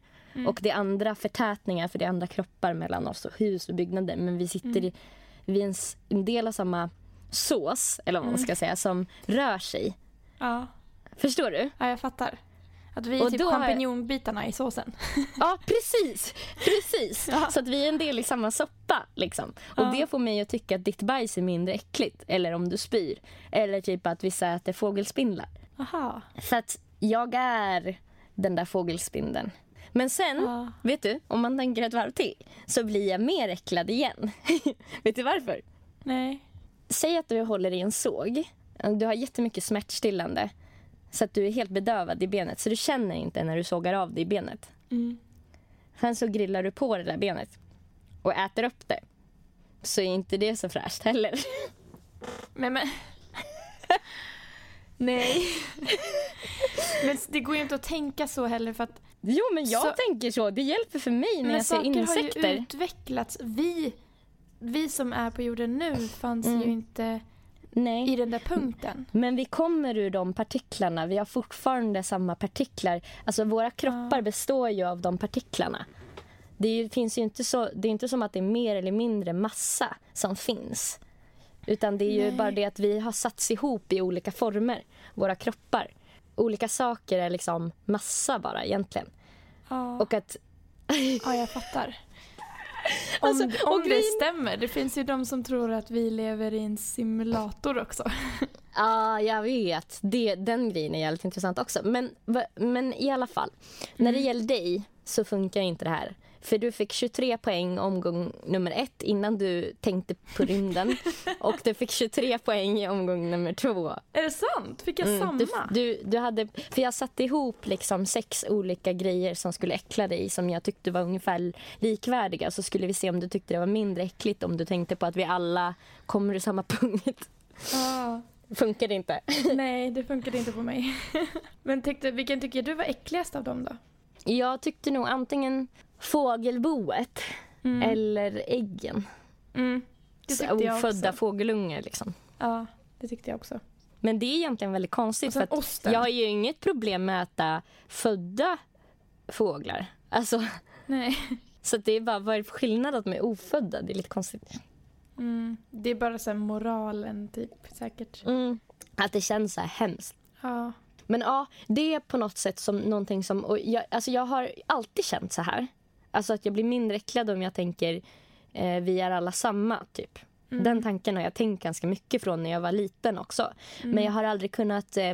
Och det är andra förtätningar för det är andra kroppar mellan oss och hus och byggnader. Men vi sitter i, vi är en, del av samma sås, eller vad man ska säga, som rör sig. Ja. Förstår du? ja, jag fattar. Att vi är Och typ då champinjonbitarna i såsen. Ja, precis. precis. Ja. Så att vi är en del i samma soppa. Liksom. Och Ja. Det får mig att tycka att ditt bajs är mindre äckligt. Eller om du spyr. Eller typ att vissa äter fågelspindlar. Aha. För att jag är den där fågelspindeln. Men sen, Ja. vet du, om man tänker ett varv till så blir jag mer äcklad igen. vet du varför? Nej. Säg att du håller i en såg. Du har jättemycket smärtstillande. Så att du är helt bedövad i benet. Så du känner inte när du sågar av i benet. Mm. Sen så grillar du på det där benet och äter upp det. Så är inte det så fräscht heller. Men, men... Nej. men det går ju inte att tänka så heller för att Jo, men jag Så- tänker så. Det hjälper för mig när men jag ser saker har ju insekter. utvecklats. Vi, vi som är på jorden nu fanns Mm. ju inte Nej. i den där punkten. Men vi kommer ur de partiklarna. Vi har fortfarande samma partiklar. Alltså våra kroppar Ja. består ju av de partiklarna. Det är, finns ju inte så, det är inte som att det är mer eller mindre massa som finns. Utan det är ju Nej. bara det att vi har satts ihop i olika former, våra kroppar. Olika saker är liksom massa bara egentligen. Ja, Och att ja jag fattar. Om, Alltså, om det grejen- stämmer. Det finns ju de som tror att vi lever i en simulator också. Ja, jag vet. Det, den grejen är jävligt intressant också. Men, men i alla fall, när det gäller dig så funkar inte det här. För du fick 23 poäng omgång nummer ett innan du tänkte på rymden. och du fick 23 poäng i omgång nummer två. Är det sant? Fick jag samma? Du, du, du hade, för jag satte ihop liksom sex olika grejer som skulle äckla dig som jag tyckte var ungefär likvärdiga. Så skulle vi se om du tyckte det var mindre äckligt om du tänkte på att vi alla kommer ur samma punkt. Ah. Funkar det inte? Nej, det funkade inte på mig. Men tyckte, vilken tycker du var äckligast av dem då? Jag tyckte nog antingen fågelboet Mm. eller äggen. Mm. Det tyckte jag Ofödda fågelungar liksom. Ja, det tyckte jag också. Men det är egentligen väldigt konstigt för jag har ju inget problem med att äta födda fåglar. Alltså, Nej. så det är bara, vad är det för skillnad att de är ofödda? Det är lite konstigt. Mm. Det är bara så här moralen typ säkert. Mm. Att det känns så här hemskt. Ja. Men ja, det är på något sätt som någonting som... Och jag, alltså jag har alltid känt så här. Alltså att jag blir mindre äcklad om jag tänker eh, vi är alla samma, typ. Mm. Den tanken har jag tänkt ganska mycket från när jag var liten också. Mm. Men jag har aldrig kunnat eh,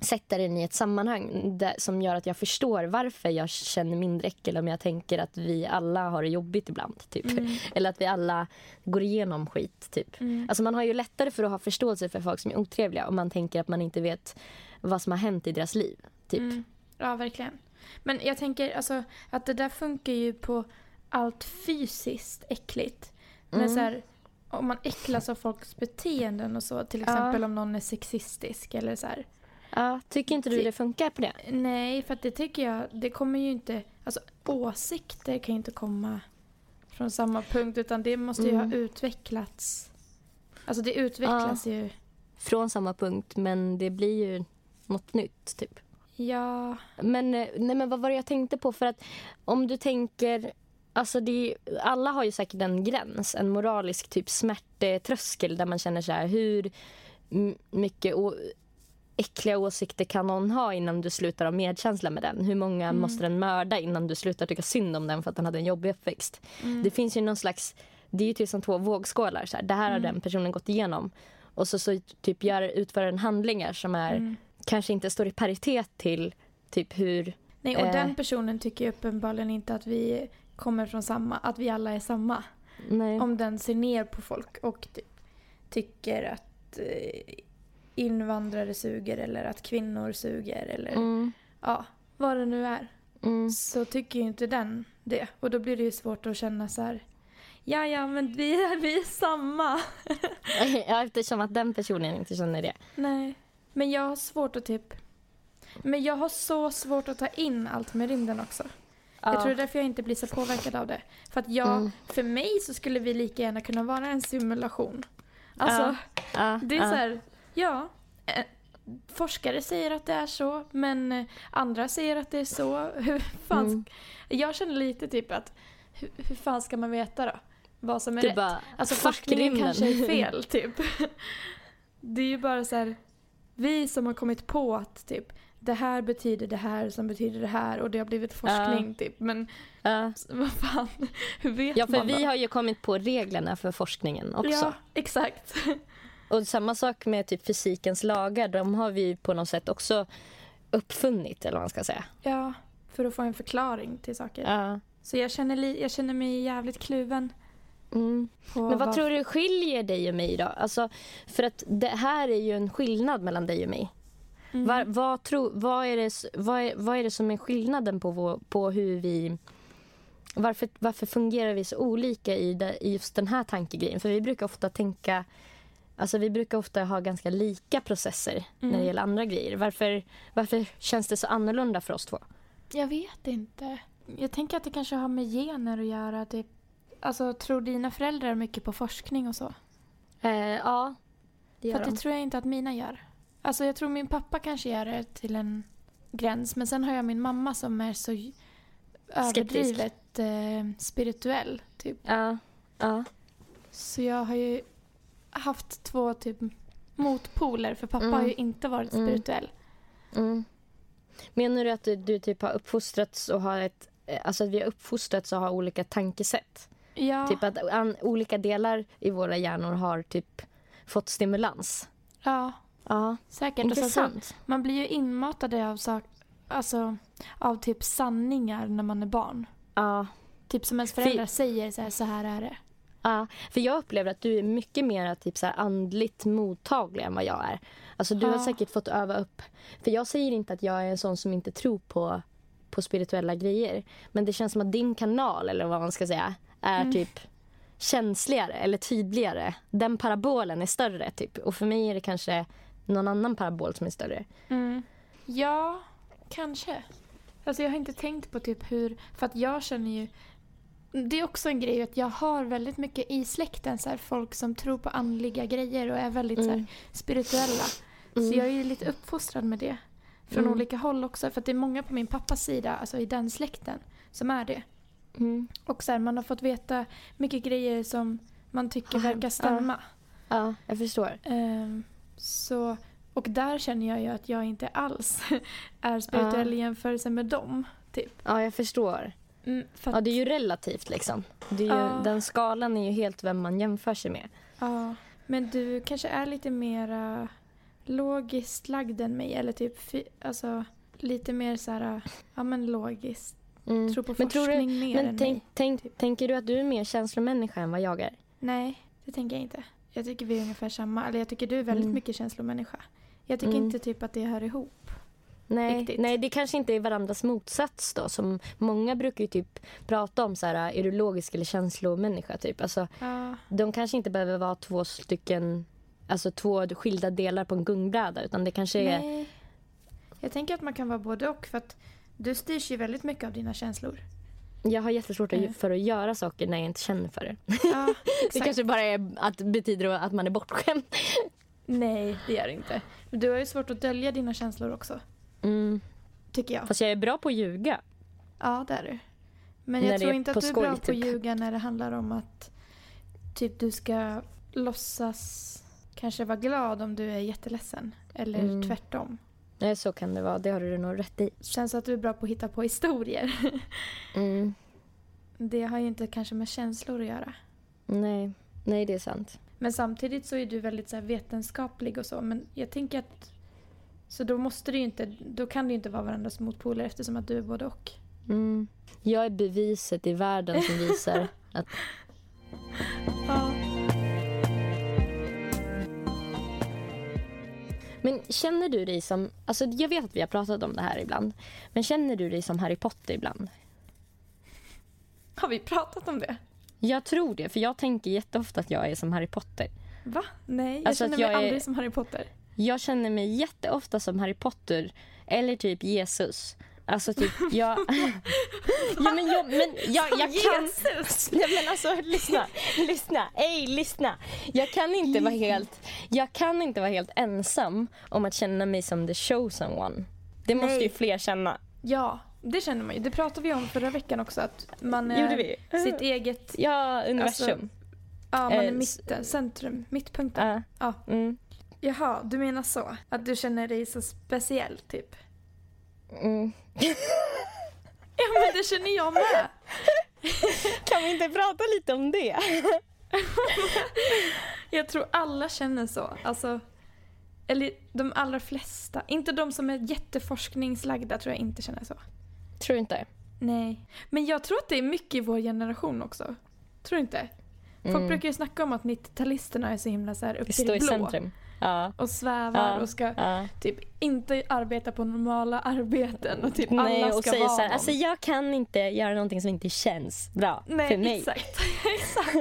sätta den i ett sammanhang där, som gör att jag förstår varför jag känner mindre äckel om jag tänker att vi alla har det jobbigt ibland. Typ. Mm. Eller att vi alla går igenom skit. Typ. Mm. Alltså man har ju lättare för att ha förståelse för folk som är otrevliga om man tänker att man inte vet vad som har hänt i deras liv. Typ. Mm. Ja, verkligen. Men jag tänker alltså att det där funkar ju på allt fysiskt äckligt. Men Mm. så här, om man äcklas av folks beteenden och så, till Ja. exempel om någon är sexistisk eller så här. Ja, tycker inte du det funkar på det? Nej, för det tycker jag, det kommer ju inte, alltså åsikter kan ju inte komma från samma punkt utan det måste ju Mm. ha utvecklats. Alltså det utvecklas ju. Från samma punkt, men det blir ju något nytt. typ. Ja, Men, eh, nej, men vad var det jag tänkte på? För att om du tänker... Alltså det, alla har ju säkert en gräns, en moralisk typ smärttröskel där man känner så här, hur mycket äckliga åsikter kan någon ha innan du slutar ha medkänsla med den? Hur många Mm. måste den mörda innan du slutar tycka synd om den för att den hade en jobbig uppväxt? mm. Det finns ju någon slags, det är ju typ som två vågskålar. Så här. Det här har Mm. den personen gått igenom. Och så, så typ gör, utför den handlingar som är, Mm. Kanske inte står i paritet till typ hur... Nej, och Eh. den personen tycker uppenbarligen inte att vi kommer från samma, att vi alla är samma. Nej. Om den ser ner på folk och ty- tycker att eh, invandrare suger eller att kvinnor suger eller Mm, ja, vad det nu är. mm. Så tycker ju inte den det. Och då blir det ju svårt att känna så här. Ja, ja, men vi är, vi är samma. ja, eftersom att den personen inte känner det. Nej. Men jag har svårt att typ... Men jag har så svårt att ta in allt med rymden också. Ja. Jag tror det är därför jag inte blir så påverkad av det. För att jag, Mm. för mig så skulle vi lika gärna kunna vara en simulation. Alltså, Ja. Det är så här, ja. eh, Forskare säger att det är så, men eh, andra säger att det är så. Hur fan Mm. Jag känner lite typ att, hur, hur fan ska man veta då? Vad som är Du rätt? bara, Alltså forskningen rymden. kanske är fel, typ. Det är ju bara så här, vi som har kommit på att typ, det här betyder det här som betyder det här och det har blivit forskning, typ. Men Ja. vad fan, hur vet ja, för man vi då? har ju kommit på reglerna för forskningen också. Ja, exakt. Och samma sak med typ fysikens lagar. De har vi på något sätt också uppfunnit, eller vad man ska säga. Ja, för att få en förklaring till saker. Ja. Så jag känner, jag känner mig jävligt kluven. Mm. Men vad tror du skiljer dig och mig då? Alltså, för att det här är ju en skillnad mellan dig och mig. Mm. Vad, vad, tro, vad, är det, vad, är, vad är det som är skillnaden på, vår, på hur vi... Varför, varför fungerar vi så olika i, det, i just den här tankegrejen? För vi brukar ofta tänka... Alltså vi brukar ofta ha ganska lika processer när det Mm. gäller andra grejer. Varför, varför känns det så annorlunda för oss två? Jag vet inte. Jag tänker att det kanske har med gener att göra. Typ. Alltså, tror dina föräldrar mycket på forskning och så? Eh, ja, det gör För de. det tror jag inte att mina gör. Alltså jag tror min pappa kanske gör det till en gräns. Men sen har jag min mamma som är så j- överdrivet eh, spirituell. Typ. Ja, ja. Så jag har ju haft två typ motpoler. För pappa Mm. har ju inte varit Mm. spirituell. Mm. Menar du att du, du typ har uppfostrats och har ett... eh, Alltså att vi har uppfostrats och har olika tankesätt? Ja, Typ att an, olika delar i våra hjärnor har typ fått stimulans? ja Ja, säkert. Och sen så, intressant. man blir ju inmatade av, sak, alltså, av typ sanningar när man är barn. Ja, Typ som ens föräldrar säger så här, så här är det. Ja, för jag upplever att du är mycket mer typ så andligt mottaglig än vad jag är. Alltså du har Ja. säkert fått öva upp. För jag säger inte att jag är en sån som inte tror på, på spirituella grejer. Men det känns som att din kanal, eller vad man ska säga, är Mm. typ känsligare eller tydligare. Den parabolen är större typ. Och för mig är det kanske någon annan parabol som är större. Mm. Ja, kanske. Alltså jag har inte tänkt på typ hur, för att jag känner ju det är också en grej att jag har väldigt mycket i släkten så här, folk som tror på andliga grejer och är väldigt så här, Mm. spirituella. Mm. Så jag är lite uppfostrad med det. Från Mm. olika håll också. För att det är många på min pappas sida, alltså i den släkten, som är det. Mm. Och så här, man har fått veta mycket grejer som man tycker verkar stämma. Ja, jag förstår. Ehm, så, och där känner jag ju att jag inte alls är spirituell Ja. i jämförelse med dem. Typ. Ja, jag förstår. Mm, för att, Ja, det är ju relativt liksom. Det är ju, Ja. Den skalan är ju helt vem man jämför sig med. ja, men du kanske är lite mer logiskt lagd än mig. Eller typ alltså, lite mer så här, ja men logiskt. Mm. Tror på Men tror forskning du, mer men än tänk, mig. tänk, typ. tänker du att du är mer känslomänniska än vad jag är? Nej, det tänker jag inte. Jag tycker vi är ungefär samma. Eller jag tycker du är väldigt Mm. mycket känslomänniska. Jag tycker Mm. inte typ att det hör ihop. Nej, Riktigt. nej, det kanske inte är varandras motsats då. Som många brukar ju typ prata om så här, är du logisk eller känslomänniska typ. Alltså, Ja, de kanske inte behöver vara två stycken, alltså två skilda delar på en gungbräda utan det kanske är... nej. Jag tänker att man kan vara både och. För att du styrs ju väldigt mycket av dina känslor. Jag har jättesvårt Eh. för att göra saker när jag inte känner för det. Ja, Det kanske bara är att betyder att man är bortskämd. Nej, det gör det inte. Du har ju svårt att dölja dina känslor också. Mm. Tycker jag. Fast jag är bra på att ljuga. Ja, det är du. Men När jag det tror inte att du är skoj, bra på att typ. ljuga när det handlar om att typ du ska låtsas kanske vara glad om du är jätteledsen. Eller Mm. tvärtom. Nej, så kan det vara. Det har du nog rätt i. Känns att du är bra på att hitta på historier. Mm. Det har ju inte kanske med känslor att göra. Nej. Nej, det är sant. Men samtidigt så är du väldigt så vetenskaplig och så. Men jag tänker att... Så då måste det inte... Då kan det ju inte vara varandras motpoler eftersom att du är både och. Mm. Jag är beviset i världen som visar att... Ja. Men känner du dig som... Alltså jag vet att vi har pratat om det här ibland. Men känner du dig som Harry Potter ibland? Har vi pratat om det? Jag tror det, för jag tänker jätteofta att jag är som Harry Potter. Va? Nej, jag Alltså känner mig jag är- aldrig som Harry Potter. Jag känner mig jätteofta som Harry Potter eller typ Jesus. Alltså typ, jag... ja, men jag, men jag, jag kan... Nej men alltså lyssna, lyssna, ej lyssna. Jag kan inte vara helt, jag kan inte vara helt ensam om att känna mig som the chosen one. Det måste Nej. ju fler känna. Ja, det känner man ju. Det pratade vi om förra veckan också. Att man är Gjorde vi? sitt eget... Ja, universum. Ja, man är Eh, mitten, centrum, mittpunkten. Ja. Ja. Mm. Jaha, du menar så? Att du känner dig så speciell, typ? Mm. Ja, men det känner jag med. Kan vi inte prata lite om det? Jag tror alla känner så. Alltså, eller de allra flesta. Inte de som är jätteforskningslagda tror jag inte känner så. Tror inte? Nej. Men jag tror att det är mycket i vår generation också. Tror du inte? Folk Mm. brukar ju snacka om att 90-talisterna är så himla så här upp Vi till det i blå. centrum. Ja. Och svävar Ja, och ska ja. typ inte arbeta på normala arbeten och typ Nej, alla och ska säger vara så här, någon. alltså jag kan inte göra någonting som inte känns bra Nej, för mig. exakt. exakt.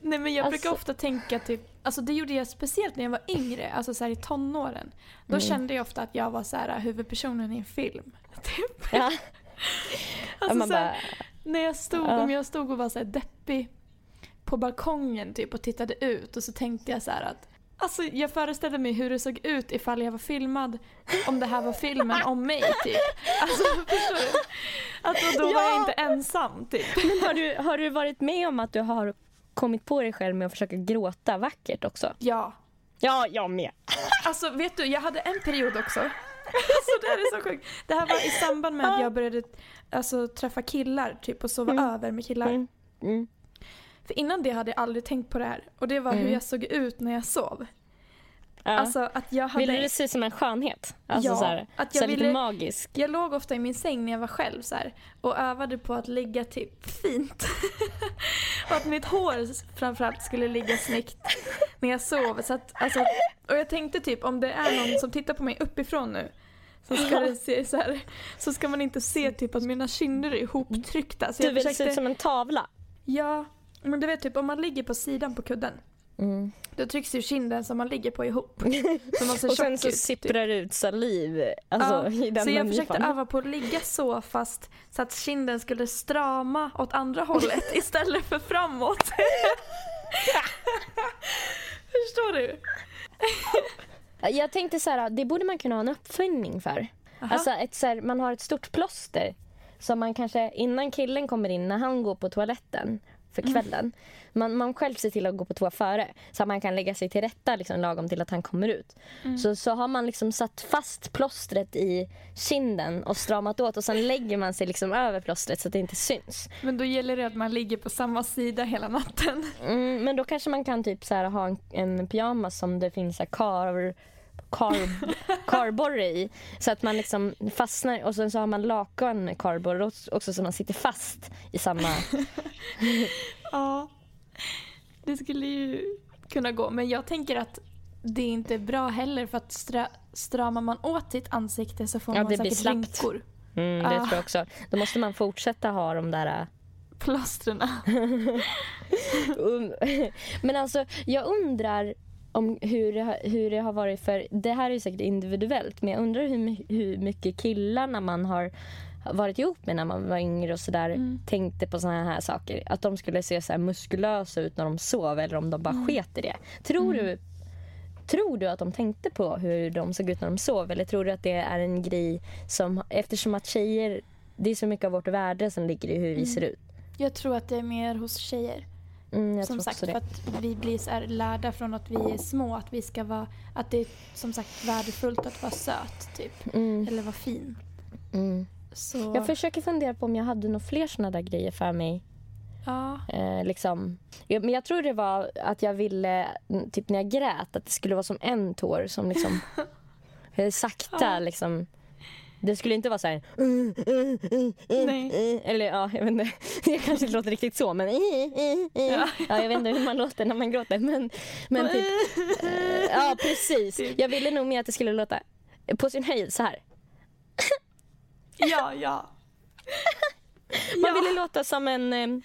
Nej men jag brukar Alltså- ofta tänka typ, alltså det gjorde jag speciellt när jag var yngre, alltså så i tonåren. Då Mm. kände jag ofta att jag var så här huvudpersonen i en film. Typ. Ja. Alltså så här, bara, när jag stod, om jag stod och var så här deppig på balkongen typ och tittade ut och så tänkte jag så här att Alltså jag föreställde mig hur det såg ut ifall jag var filmad om det här var filmen om mig typ. Alltså förstår du? Alltså då var jag Ja. inte ensam typ. Men har du, har du varit med om att du har kommit på dig själv med att försöka gråta vackert också? Ja. Ja, jag med. Alltså vet du, jag hade en period också. Alltså det här är så sjukt. Det här var i samband med att jag började alltså, träffa killar typ och sova Mm. över med killar. Mm. Mm. För innan det hade jag aldrig tänkt på det här. Och det var hur Mm. jag såg ut när jag sov. Ja. Alltså att jag hade... Ville du se ut som en skönhet? Alltså Ja, så här, att så jag lite ville- magisk. Jag låg ofta i min säng när jag var själv så här, och övade på att ligga typ fint. och att mitt hår framförallt skulle ligga snyggt när jag sov. Så att, alltså, och jag tänkte typ om det är någon som tittar på mig uppifrån nu så ska, det se så, här, så ska man inte se typ att mina kinder är ihoptryckta. Så Du vill se försökte, ut som en tavla. Ja, men du vet typ om man ligger på sidan på kudden Mm. då trycks ju kinden som man ligger på ihop. Så man ser Och sen så ut, typ. sipprar det ut saliv alltså, Ja, i den så jag försökte öva på att ligga så fast så att kinden skulle strama åt andra hållet istället för framåt. Förstår du? Jag tänkte så här, det borde man kunna ha en uppfinning för. Aha. Alltså ett, så här, man har ett stort plåster som man kanske innan killen kommer in, när han går på toaletten för Mm. kvällen. Man, man själv ser till att gå på toa före så att man kan lägga sig till rätta liksom, lagom till att han kommer ut. Mm. Så, så har man liksom satt fast plåstret i kinden och stramat åt och sen lägger man sig liksom över plåstret så att det inte syns. Men då gäller det att man ligger på samma sida hela natten. Mm, men då kanske man kan typ så här, ha en, en pyjamas som det finns så här kar, kar, karborre i. Så att man liksom fastnar och sen så har man lakan karborre också, så man sitter fast i samma... Ja, det skulle ju kunna gå. Men jag tänker att det är inte bra heller för att stra- stramar man åt sitt ansikte så får Ja, man det säkert rynkor. Mm, det Ah. tror jag också. Då måste man fortsätta ha de där... äh, Plåstren. Um, Men alltså, jag undrar om hur det, har- hur det har varit för... Det här är ju säkert individuellt, men jag undrar hur, hur mycket killarna man har varit ihop med när man var yngre och sådär Mm. tänkte på såna här saker. Att de skulle se så muskulösa ut när de sov eller om de bara sket i det. Tror, du, tror du att de tänkte på hur de såg ut när de sov eller tror du att det är en grej som... Eftersom att tjejer... Det är så mycket av vårt värde som ligger i hur vi ser ut. Jag tror att det är mer hos tjejer. Mm, som sagt, för att vi blir så lärda från att vi är små att vi ska vara, att det är som sagt värdefullt att vara söt typ. Mm, Eller vara fin. mm. Så, Jag försöker fundera på om jag hade några fler såna där grejer för mig. ja. Eh, liksom. Men jag tror det var att jag ville, typ när jag grät, att det skulle vara som en tår som liksom sakta Ja. liksom. Det skulle inte vara så här... Nej. Eller ja, jag vet inte. Det kanske inte låter riktigt så, men... Ja, jag vet inte hur man låter när man gråter. Men, men typ... Ja, precis. Jag ville nog mer att det skulle låta på sin höjd så här. Ja, ja. Man Ja. ville låta som en eh,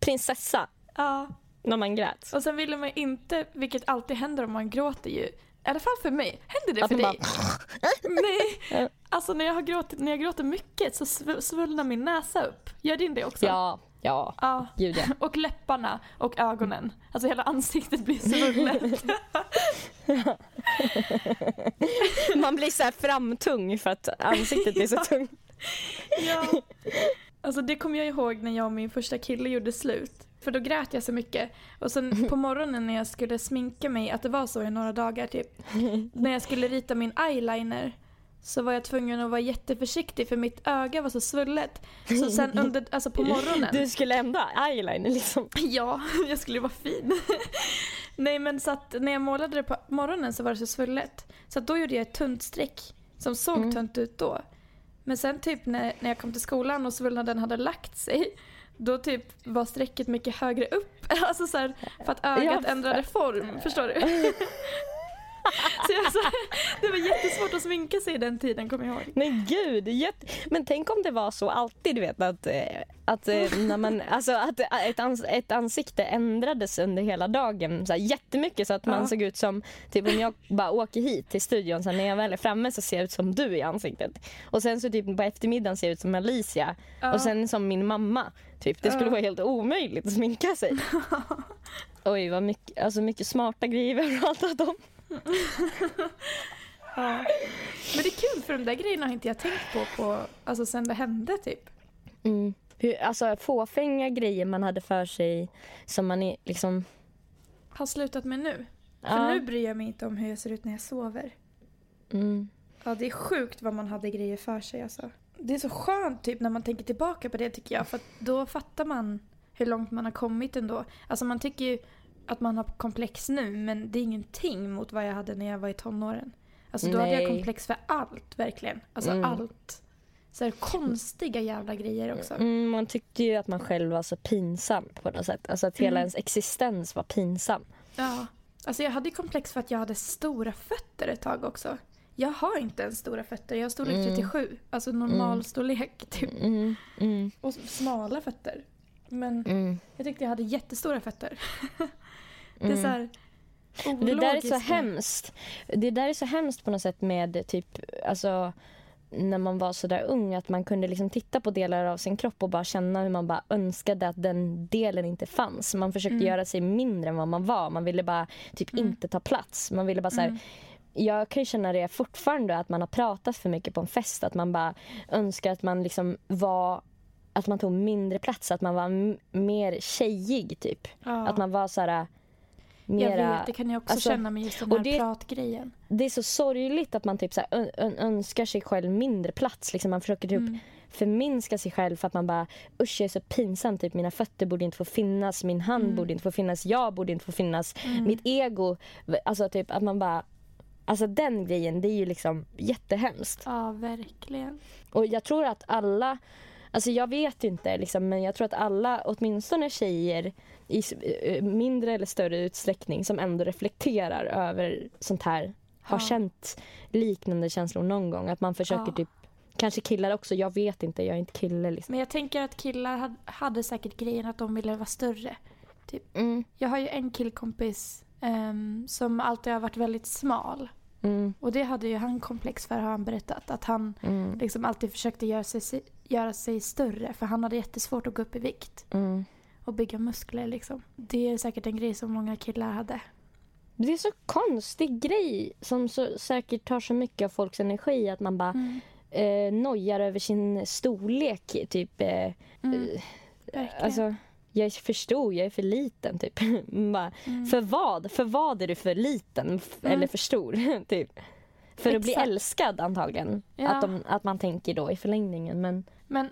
prinsessa ja. när man grät. Och sen ville man inte, vilket alltid händer om man gråter ju. I alla fall för mig. Händer det för dig? Nej. Alltså när jag, har gråtit, när jag gråter mycket så sv- svullnar min näsa upp. Gör din det också? Ja, ja. Ja. Gud ja. Och läpparna och ögonen. Alltså hela ansiktet blir svullet. Man blir så här framtung för att ansiktet blir så tungt. ja. Alltså det kommer jag ihåg när jag och min första kille gjorde slut. För då grät jag så mycket. Och sen på morgonen när jag skulle sminka mig, att det var så i några dagar typ. När jag skulle rita min eyeliner så var jag tvungen att vara jätteförsiktig för mitt öga var så svullet. Så sen under, alltså på morgonen. Du skulle ändå eyeliner liksom. Ja, jag skulle vara fin. Nej men så att när jag målade det på morgonen så var det så svullet. Så då gjorde jag ett tunt streck som såg Mm. tunt ut då. Men sen typ när, när jag kom till skolan och svullnaden hade lagt sig då typ var strecket mycket högre upp. Alltså så här, för att ögat Ja, ändrade form. Förstår du? så jag, så, det var jättesvårt att sminka sig i den tiden kommer jag ihåg. Men gud, jätte... men tänk om det var så alltid, du vet att, eh, att, eh, när man, alltså, att ett, ans ett ansikte ändrades under hela dagen så här, jättemycket så att man Ja. såg ut som, typ om jag bara åker hit till studion så när jag väl är framme så ser jag ut som du i ansiktet. Och sen så typ på eftermiddagen ser jag ut som Alicia Ja. och sen som min mamma. Typ. Det skulle Ja. vara helt omöjligt att sminka sig. Oj, vad mycket, alltså mycket smarta grejer vi har pratat om. Ja. Men det är kul för de där grejerna har inte jag tänkt på, på alltså sen det hände typ. Mm. Hur, alltså fåfänga grejer man hade för sig som man är liksom... Har slutat med nu. För Ja. nu bryr jag mig inte om hur jag ser ut när jag sover. Mm. Ja, det är sjukt vad man hade grejer för sig alltså. Det är så skönt typ när man tänker tillbaka på det tycker jag. För då fattar man hur långt man har kommit ändå. Alltså man tycker ju att man har komplex nu men det är ingenting mot vad jag hade när jag var i tonåren. Alltså då hade jag Nej. komplex för allt verkligen. Alltså Mm. allt. Så här konstiga jävla grejer också. Mm, man tyckte ju att man själv var så pinsam på något sätt. Alltså att hela Mm. ens existens var pinsam. Ja. Alltså jag hade komplex för att jag hade stora fötter ett tag också. Jag har inte ens stora fötter. Jag har storlek Mm. 37. Alltså normal Mm. storlek typ. Mm, mm, Och smala fötter. Men mm. jag tyckte jag hade jättestora fötter. det är Mm. så här Det där är så hemskt. Det där är så hemskt på något sätt med typ, alltså när man var så där ung att man kunde liksom titta på delar av sin kropp och bara känna hur man bara önskade att den delen inte fanns. Man försökte Mm. göra sig mindre än vad man var. Man ville bara typ Mm. inte ta plats. Man ville bara så här, Mm. jag kan ju känna det fortfarande att man har pratat för mycket på en fest. Att man bara önskar att man liksom var att man tog mindre plats, att man var mer tjejig typ. Ja. Att man var så här Jag mera... vet, det kan jag också alltså, känna med just den och här det- pratgrejen. Det är så sorgligt att man typ så här ön- ön- önskar sig själv mindre plats. Liksom man försöker typ Mm. förminska sig själv för att man bara usch jag är så pinsam. Typ, mina fötter borde inte få finnas, min hand Mm. borde inte få finnas, jag borde inte få finnas. Mm. Mitt ego. Alltså typ att man bara... Alltså den grejen, det är ju liksom jättehemskt. Ja, verkligen. Och jag tror att alla, alltså jag vet inte liksom, men jag tror att alla, åtminstone tjejer i s- eh, mindre eller större utsträckning som ändå reflekterar över sånt här har Ja. känt liknande känslor någon gång. Att man försöker Ja. typ, kanske killar också, jag vet inte, jag är inte kille liksom. Men jag tänker att killar had- hade säkert grejen att de ville vara större. Mm, Jag har ju en killkompis ehm, som alltid har varit väldigt smal. mm, Och det hade ju han komplex för har han berättat. Att han mm, liksom alltid försökte göra sig, göra sig större. För han hade jättesvårt att gå upp i vikt. mm. Och bygga muskler liksom. Det är säkert en grej som många killar hade. Det är så konstig grej som så, säkert tar så mycket av folks energi att man bara Mm. eh, nojar över sin storlek. Typ, eh, Mm. eh. Alltså, jag är för stor, jag är för liten. Typ. Bara, Mm. För vad? För vad är du för liten Mm. eller för stor? typ. För att bli Exakt. älskad antagligen. Ja. Att, de, att man tänker då i förlängningen. Men Men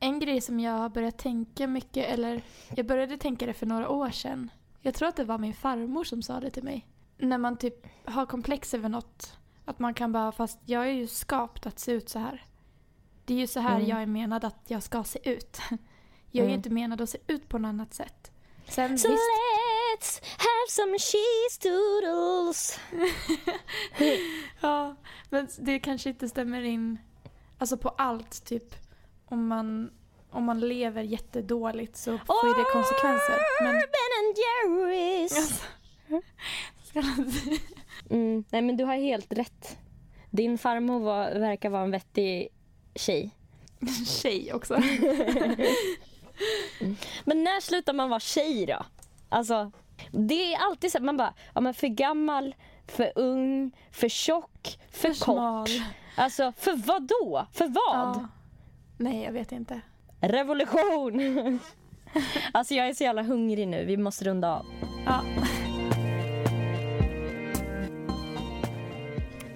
en grej som jag har börjat tänka mycket, eller jag började tänka det för några år sedan. Jag tror att det var min farmor som sa det till mig. När man typ har komplex över något. Att man kan bara, fast jag är ju skapt att se ut så här. Det är ju så här Mm. jag är menad att jag ska se ut. Jag är ju Mm. inte menad att se ut på något annat sätt. Sen So visst, let's have some cheese doodles. ja, men det kanske inte stämmer in alltså på allt typ. Om man, om man lever jättedåligt så får ju det konsekvenser. Men Ben and Jerry's. Mm, nej men du har helt rätt. Din farmor var, verkar vara en vettig tjej. tjej också. Men när slutar man vara tjej då? Alltså, det är alltid så att man bara, ja men för gammal, för ung, för tjock, för, För kort. smal. Alltså, för vad då? För vad? Ja. Nej, jag vet inte. Revolution! alltså jag är så jävla hungrig nu, vi måste runda av. Ja.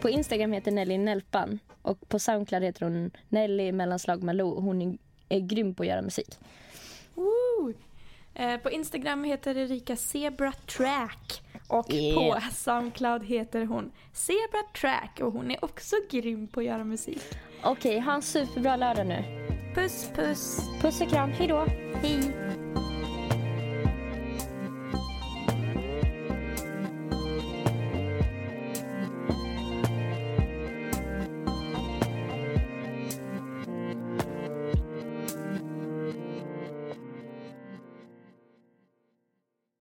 På Instagram heter Nelly Nelpan och på Soundcloud heter hon Nelly mellanslag Malou. Hon är, är grym på att göra musik. Woo! Eh, på Instagram heter Erika Zebra Track. Och Yeah. på Soundcloud heter hon Zebra Track. Och hon är också grym på att göra musik. Okej, ha en superbra lördag nu. Puss puss! Puss och kram, hejdå! Hej!